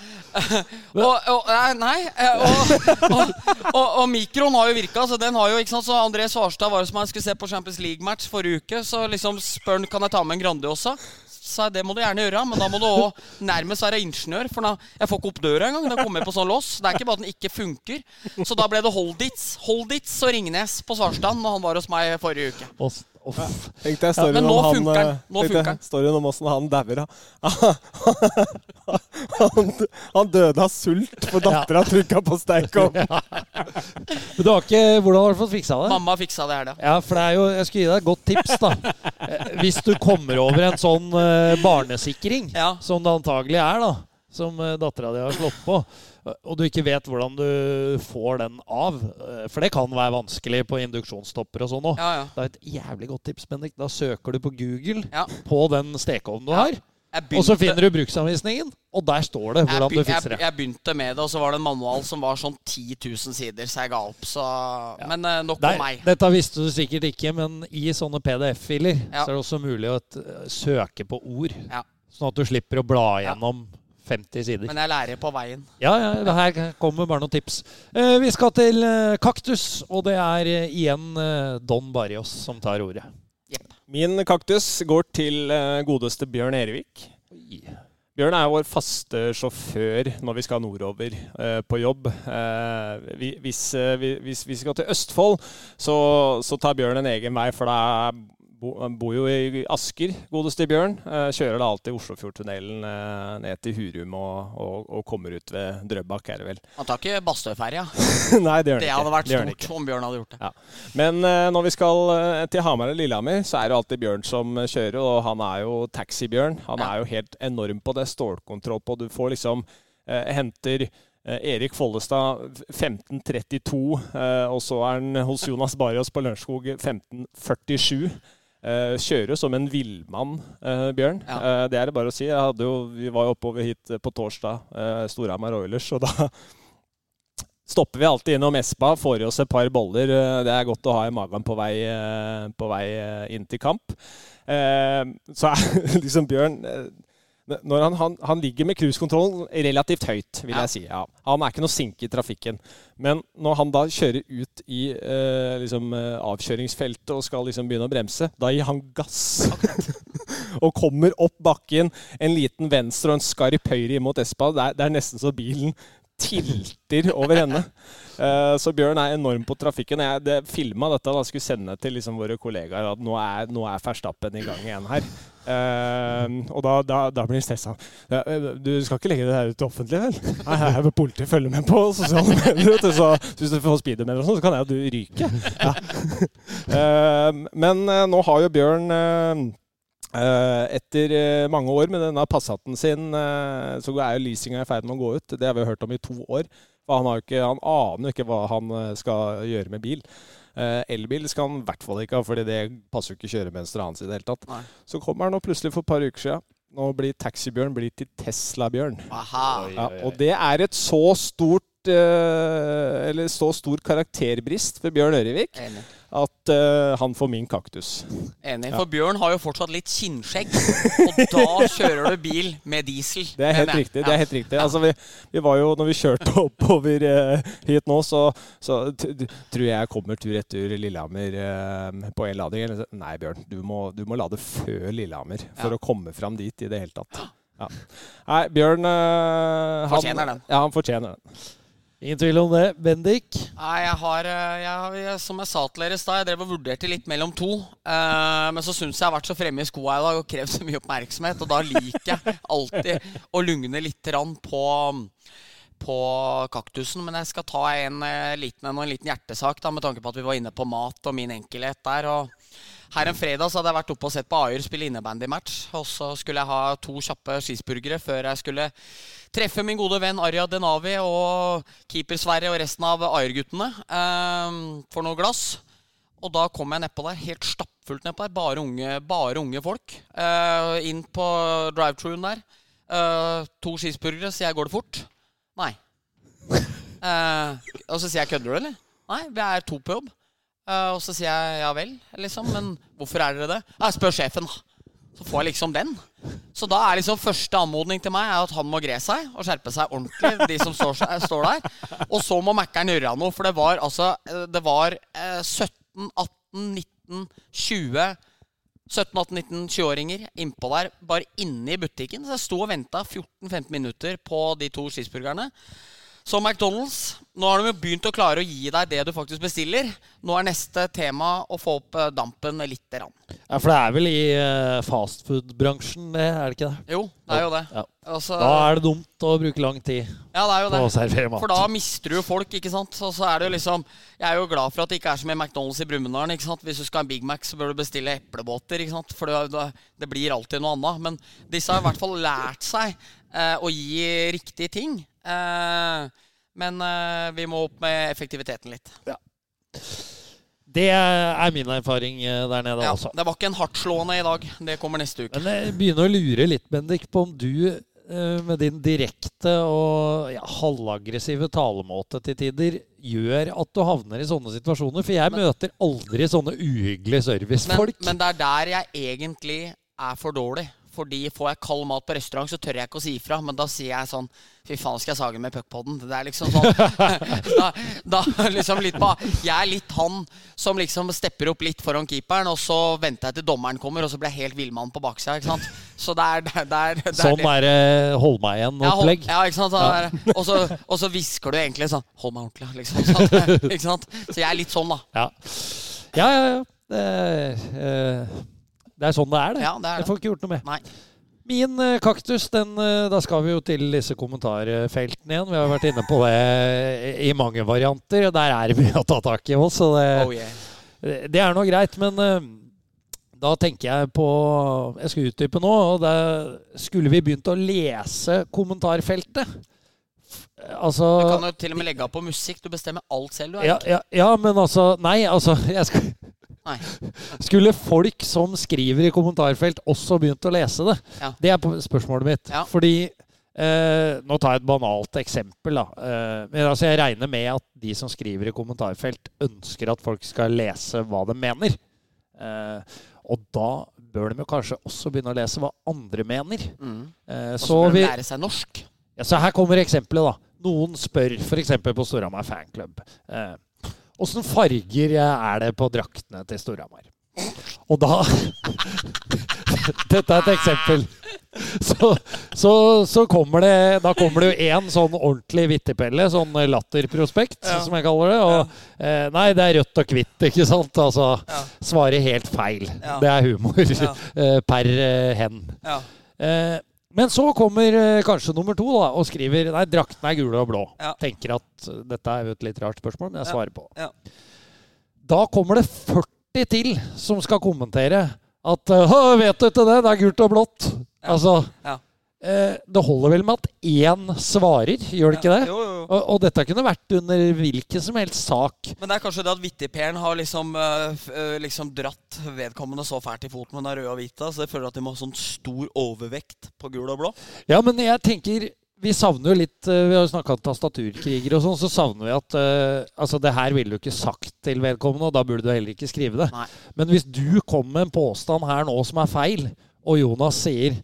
og, og, nei, eh, og, mikroen har jo virka. Så den har jo, ikke sant, så André Svarstad var jo som han skulle se på Champions League-match forrige uke. Så liksom spør han kan jeg ta med en Grandiosa sa det må du gjerne gjøre, men da må du òg nærmest være ingeniør. For da, jeg får ikke opp døra engang. Da kommer jeg på sånn lås. Det er ikke bare at den ikke funker. Så da ble det Holditz Holditz og Ringnes på Svarstad når han var hos meg forrige uke. Tenk deg storyen ja, om han, Nå funker den. Storyen om åssen han dauer. Han, han, døde av sult, for dattera ja. trykka på stekeovnen. Men du har ikke, Hvordan har du fått fiksa det? Mamma fiksa det her, da. Ja, for det er jo, Jeg skulle gi deg et godt tips. da eh, Hvis du kommer over en sånn uh, barnesikring, ja. som det antagelig er, da som dattera di har slått på og du ikke vet hvordan du får den av. For det kan være vanskelig på induksjonstopper og sånn òg. Ja, ja. Det er et jævlig godt tips, Bendik. Da søker du på Google ja. på den stekeovnen du har. Begynte, og så finner du bruksanvisningen, og der står det hvordan du fikser det. Jeg, jeg, begynte med det, og så var det en manual som var sånn 10 000 sider, så jeg ga opp. Så, ja. Men nok nok om meg. Dette visste du sikkert ikke, men i sånne PDF-filer ja. så er det også mulig å søke på ord. Ja. Sånn at du slipper å bla gjennom 50 sider. Men jeg lærer på veien. Ja, ja her kommer bare noen tips. Uh, vi skal til uh, kaktus, og det er uh, igjen Don Barrios som tar ordet. Yep. Min kaktus går til godeste Bjørn Erevik. Bjørn er vår faste sjåfør når vi skal nordover eh, på jobb. Eh, hvis, hvis, vi skal til Østfold, så, så, tar Bjørn en egen vei, for det er bor jo i Asker, godeste Bjørn. Eh, kjører da alltid Oslofjordtunnelen eh, ned til Hurum og, og, og, kommer ut ved Drøbak, er det vel. Han tar ikke Bastøferja? Nei, det gjør han ikke. Det hadde vært stort om Bjørn hadde gjort det. Ja. Men uh, når vi skal til Hamar og Lillehammer, så er det alltid Bjørn som kjører. Og han er jo taxi-Bjørn. Han ja. er jo helt enorm på det. Stålkontroll på. Du får liksom eh, henter Erik Follestad 15.32, og så er han hos Jonas Barrios på Lørenskog 15.47. Uh, kjører som en villmann, uh, Bjørn. Ja. Uh, det er det bare å si. Jo, vi var jo oppover hit på torsdag, uh, Storhamar Oilers, og da stopper vi alltid innom Espa, får i oss et par boller. det er godt å ha i magen på vei, på vei inn til kamp. så er liksom Bjørn når han, han, han ligger med cruisekontrollen relativt høyt, vil ja. jeg si. Ja. Han er ikke noe sink i trafikken. Men når han da kjører ut i eh, liksom, eh, avkjøringsfeltet og skal liksom begynne å bremse, da gir han gass. og kommer opp bakken, en liten venstre og en skarp høyre imot Espa. Det er, det er nesten så bilen tilter over henne. Uh, så Bjørn er enorm på trafikken. Jeg det, filma dette da skulle sende til liksom våre kollegaer at nå er, nå er Ferstappen i gang igjen her. Uh, og da, da, da blir han stressa. Eh, du skal ikke legge det her ut offentlig, vel? Nei, her vil politiet følge med på sosiale medier. Så hvis du får speedometer og sånn, så kan jeg og du ryke. Ja. Uh, men nå har jo Bjørn etter mange år med denne Passaten sin, så er jo leasinga i ferd med å gå ut. Det har vi hørt om i to år. For han, ikke, han aner ikke hva han eh, skal gjøre med bil. Elbil skal han i hvert fall ikke ha, fordi det passer jo ikke kjøremønsteret hans i det hele tatt. Nei. Så kommer han nå plutselig for et par uker siden. Nå blir Taxibjørn blir til Tesla-bjørn. Ja, og det er et så stort Eller så stor karakterbrist for Bjørn Ørevik. Enig at uh, han får min kaktus. Enig. For Bjørn har jo fortsatt litt kinnskjegg, og da kjører du bil med diesel. Det er helt riktig. det er helt riktig. Altså, vi, vi, var jo, når vi kjørte oppover uh, hit nå, så, så tror jeg jeg kommer tur-retur Lillehammer uh, på en lading. Nei, Bjørn, du må, du må lade før Lillehammer for ja. å komme fram dit i det hele tatt. Ja. Nei, Bjørn han, Fortjener den. Ja, han fortjener den. Ingen tvil om det. Bendik? Nei, jeg har, eh, jeg, Som jeg sa til dere i stad, jeg drev og vurderte litt mellom to. Eh, men så syns jeg jeg har vært så fremme i skoa i dag og krevd så mye oppmerksomhet. Og da liker jeg alltid å lugne litt på, på kaktusen. Men jeg skal ta en, eh, liten, en, en liten hjertesak da, med tanke på at vi var inne på mat og min enkelhet der. og her en fredag så hadde jeg vært oppe og sett på Ayer spille innebandy-match. Og så skulle jeg ha to kjappe skisburgere før jeg skulle treffe min gode venn Arja Denavi og keeper-Sverre og resten av Ayer-guttene eh, for noe glass. Og da kom jeg nedpå der, helt stappfullt nedpå der. Bare unge, bare unge folk. Eh, inn på drive-truen der. Eh, to skisburgere, sier jeg. Går det fort? Nei. Eh, og så sier jeg kødder du, eller? Nei, vi er to på jobb. Eh, og så sier jeg ja vel, liksom. Men hvorfor er dere det? Jeg spør sjefen, da. Så får jeg liksom den. Så da er liksom første anmodning til meg er at han må gre seg og skjerpe seg ordentlig. De som står, står der. Og så må Mækkern gjøre noe, for det var altså eh, Det var eh, 17, 18, 19, 20 17-18-19-20-åringer innpå der, bare inne i butikken. Så jeg sto og venta 14-15 minutter på de to cheeseburgerne. Så McDonald's, nå har de jo begynt å klare å gi deg det du faktisk bestiller. Nå er neste tema å få opp eh, dampen lite grann. Ja, For det er vel i uh, fastfood-bransjen, det, er det ikke det? Jo, det er jo det. Ja. Altså, Da er det dumt å bruke lang tid ja, det er jo på å det. servere mat. For da mister du folk, ikke sant. Og så er det jo liksom Jeg er jo glad for at det ikke er som i McDonald's i Brumunddal. ikke sant? Hvis du skal ha en Big Mac, så bør du bestille eplebåter, ikke sant. For det, det, det blir alltid noe annet. Men disse har i hvert fall lært seg eh, å gi riktige ting. Eh, men eh, vi må opp med effektiviteten litt. Det er min erfaring eh, der nede, Ja, altså. det var ikke en hardtslående i dag. Det kommer neste uke. Men jeg begynner å lure litt, Bendik, på om du med din direkte og ja, halvaggressive talemåte til tider gjør at du havner i sånne situasjoner. For jeg møter aldri sånne uhyggelige Men, servicefolk. men det er der jeg egentlig er for dårlig. Fordi får jeg kald mat på restaurant, så tør jeg ikke å si ifra. Men da sier jeg sånn Fy faen, skal jeg sage med puckpoden? Det er liksom sånn da, da liksom litt på Jeg er litt han som liksom stepper opp litt foran keeperen, og så venter jeg til dommeren kommer, og så blir jeg helt villmann på baksida. Ikke sant? Så det er, det er, det er, Sånn er det hold meg igjen-opplegg. ja, ikke sant? Ja. der. Og, så, og så hvisker du egentlig sånn Hold meg ordentlig, liksom. Sånn, ikke sant? Så jeg er litt sånn, da. Ja, ja, ja. ja. Det, er, eh, det er sånn det er, det. Ja, det er Jeg det. får ikke gjort noe med. Nei. Min eh, kaktus, den, eh, da skal vi jo til disse kommentarfeltene igjen. Vi har vært inne på det i mange varianter, og der er det mye å ta tak i òg, Så det, Oh yeah. det er nå greit, men eh, da tenker jeg på Jeg skal utdype nå. og det, Skulle vi begynt å lese kommentarfeltet? Altså Du kan jo til og med legge av på musikk. Du bestemmer alt selv, du. ja, Erik. ja, ja, men altså Nei, altså jeg skal. Skulle folk som skriver i kommentarfelt, også begynt å lese det? Ja. Det er spørsmålet mitt. Ja. Fordi eh, Nå tar jeg et banalt eksempel. da. Eh, men altså Jeg regner med at de som skriver i kommentarfelt, ønsker at folk skal lese hva de mener. Eh, og da bør de jo kanskje også begynne å lese hva andre mener. Mm. Eh, Og så så bør de lære seg norsk. ja, så her kommer eksempelet, da. Noen spør f.eks. på Storhamar fanklubb eh, Åssen farger er det på draktene til Storhamar? Og da Dette er et eksempel. Så, så, så kommer det Da kommer det jo én sånn ordentlig vittepelle, sånn latterprospekt, Ja. som jeg kaller det. Og eh, nei, det er rødt og hvitt, ikke sant? Altså Ja. svarer helt feil. Ja. Det er humor Ja. eh, per eh, hen. Ja. Eh, men så kommer eh, kanskje nummer to da, og skriver Nei, draktene er gule og blå. Ja. Tenker at eh, dette er et litt rart spørsmål, men jeg svarer på. Ja. Da kommer det 40 til som skal kommentere at eh, «Å, Vet du ikke det? Det er gult og blått. Ja. Altså Ja. Det holder vel med at én svarer, gjør det ikke det? Jo, jo, jo. Og, og dette kunne vært under hvilken som helst sak. Men det er kanskje det at vittigperen har liksom, øh, øh, liksom dratt vedkommende så fælt i foten med den røde og hvite, så jeg føler at de må ha sånn stor overvekt på gul og blå. Ja, men jeg tenker vi savner jo litt eh, Vi har jo snakka om tastaturkriger og sånn, så savner vi at eh, Altså, det her ville du ikke sagt til vedkommende, og da burde du heller ikke skrive det. Nei. Men hvis du kommer med en påstand her nå som er feil, og Jonas sier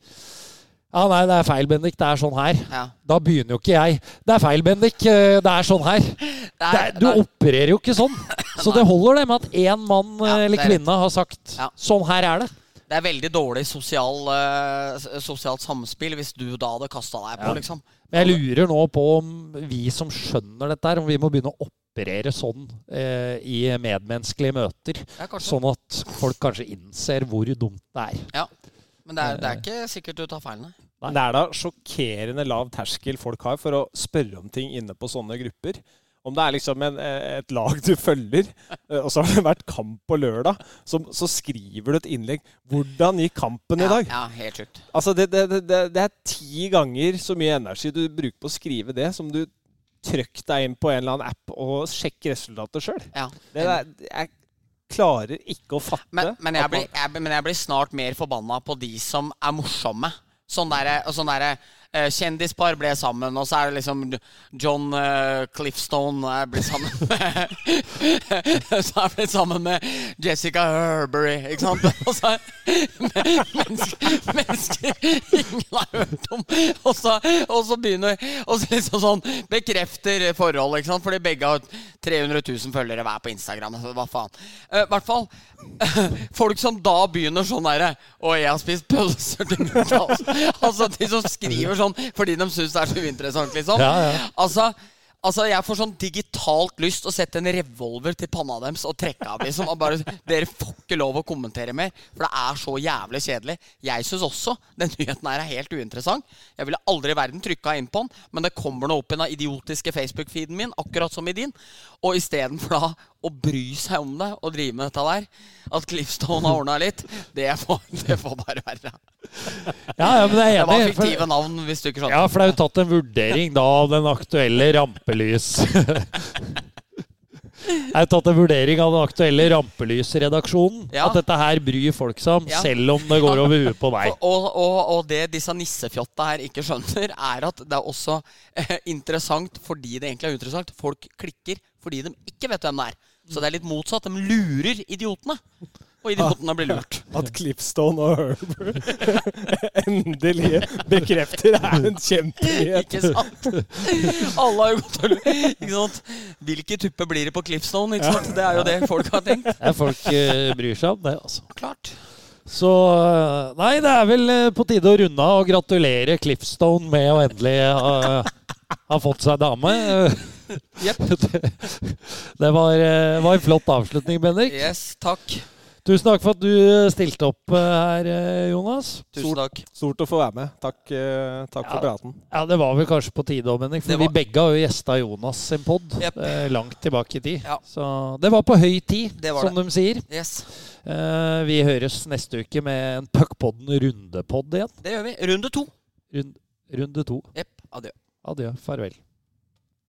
ja, nei, det er feil, Bendik. Det er sånn her. Ja. Da begynner jo ikke jeg. Det er feil, Bendik. eh, Det er sånn her. Det er, du opererer jo ikke sånn. Så det holder det med at én mann eh, Ja, eller er kvinne har sagt Ja. sånn her er det. det er veldig dårlig sosial, uh, sosialt samspill hvis du da hadde kasta deg på, liksom. Men jeg lurer nå på om vi som skjønner dette, her, om vi må begynne å operere sånn uh, i medmenneskelige møter. Sånn at folk kanskje innser hvor dumt det er. Ja. Men det er, det er ikke sikkert du tar feil, nei. Nei. Det er da sjokkerende lav terskel folk har for å spørre om ting inne på sånne grupper. Om det er liksom en, eh, et lag du følger, eh, og så har det vært kamp på lørdag, så, så skriver du et innlegg 'Hvordan gikk kampen i dag?' ja, helt sjukt. Altså, det, det, det, det er ti ganger så mye energi du bruker på å skrive det, som du trykk deg inn på en eller annen app og sjekker resultatet sjøl. Ja. Jeg klarer ikke å fatte Men, men, jeg blir, jeg, men jeg blir snart mer forbanna på de som er morsomme. Sånn derre sånn eh, kjendispar ble sammen, og så er det liksom John eh, Cliffstone er blitt sammen med Så er blitt sammen med Jessica Herbury, ikke sant? Og så er mennesker, ingen har hørt om. Og så, begynner Og så liksom sånn bekrefter forhold, ikke sant? Fordi begge har 300 000 følgere hver på Instagram. Hva faen. I hvert fall folk som da begynner sånn derre Og jeg har spist pølser til middag. Altså de som skriver sånn fordi de syns det er så uinteressant, liksom. Ja, ja. Altså Altså, Jeg får sånn digitalt lyst å sette en revolver til panna deres og trekke av. liksom og bare, Dere får ikke lov å kommentere mer, for det er så jævlig kjedelig. Jeg syns også den nyheten her er helt uinteressant. Jeg ville aldri i verden trykka inn på den, men det kommer noe opp i den idiotiske Facebook-feeden min, akkurat som i din. Og istedenfor da å bry seg om det og drive med dette der, at Cliffstone har ordna litt, det får, det får bare være. Ja, ja, men Det er enig. Det var fiktive navn, hvis du ikke skjønner. Ja, for det er jo tatt en vurdering da av den aktuelle rampelys Det er tatt en vurdering av den aktuelle rampelysredaksjonen. Ja. At dette her bryr folk seg om, Ja. selv om det går over huet på deg. Og, og, og, og det disse nissefjotta her ikke skjønner, er at det er også eh, interessant fordi det egentlig er interessant. Folk klikker fordi de ikke vet hvem det er. Så det er litt motsatt. De lurer idiotene. Og idiotene blir lurt. At Clipstone og Herber endelig bekrefter er en kjempenyhet. Ikke sant? Alle har jo gått og lurt. Hvilke tuppe blir det på sant? Det er jo det folk har tenkt. Er folk eh, bryr seg om det, altså. Klart. Så eh, Nei, det er vel eh, på tide å runde av og gratulere Cliffstone med å endelig ha, ha fått seg dame. Jepp. Det, det var, eh, var en flott avslutning, Bendik. Yes, takk. Tusen takk for at du stilte opp eh, her, eh, Jonas. Tusen takk. Stort å få være med. Takk, takk ja, for praten. Ja, Det var vel kanskje på tide òg, Bendik. For Det vi begge har jo gjesta Jonas sin pod yep. eh, langt tilbake i tid. Ja. Så det var på høy tid, Det var som de sier. Yes. Eh, vi høres neste uke med en Puckpodden rundepod igjen. Det gjør vi. Runde to. Rund, runde to. Jepp. Adjø. Adjø. Farvel.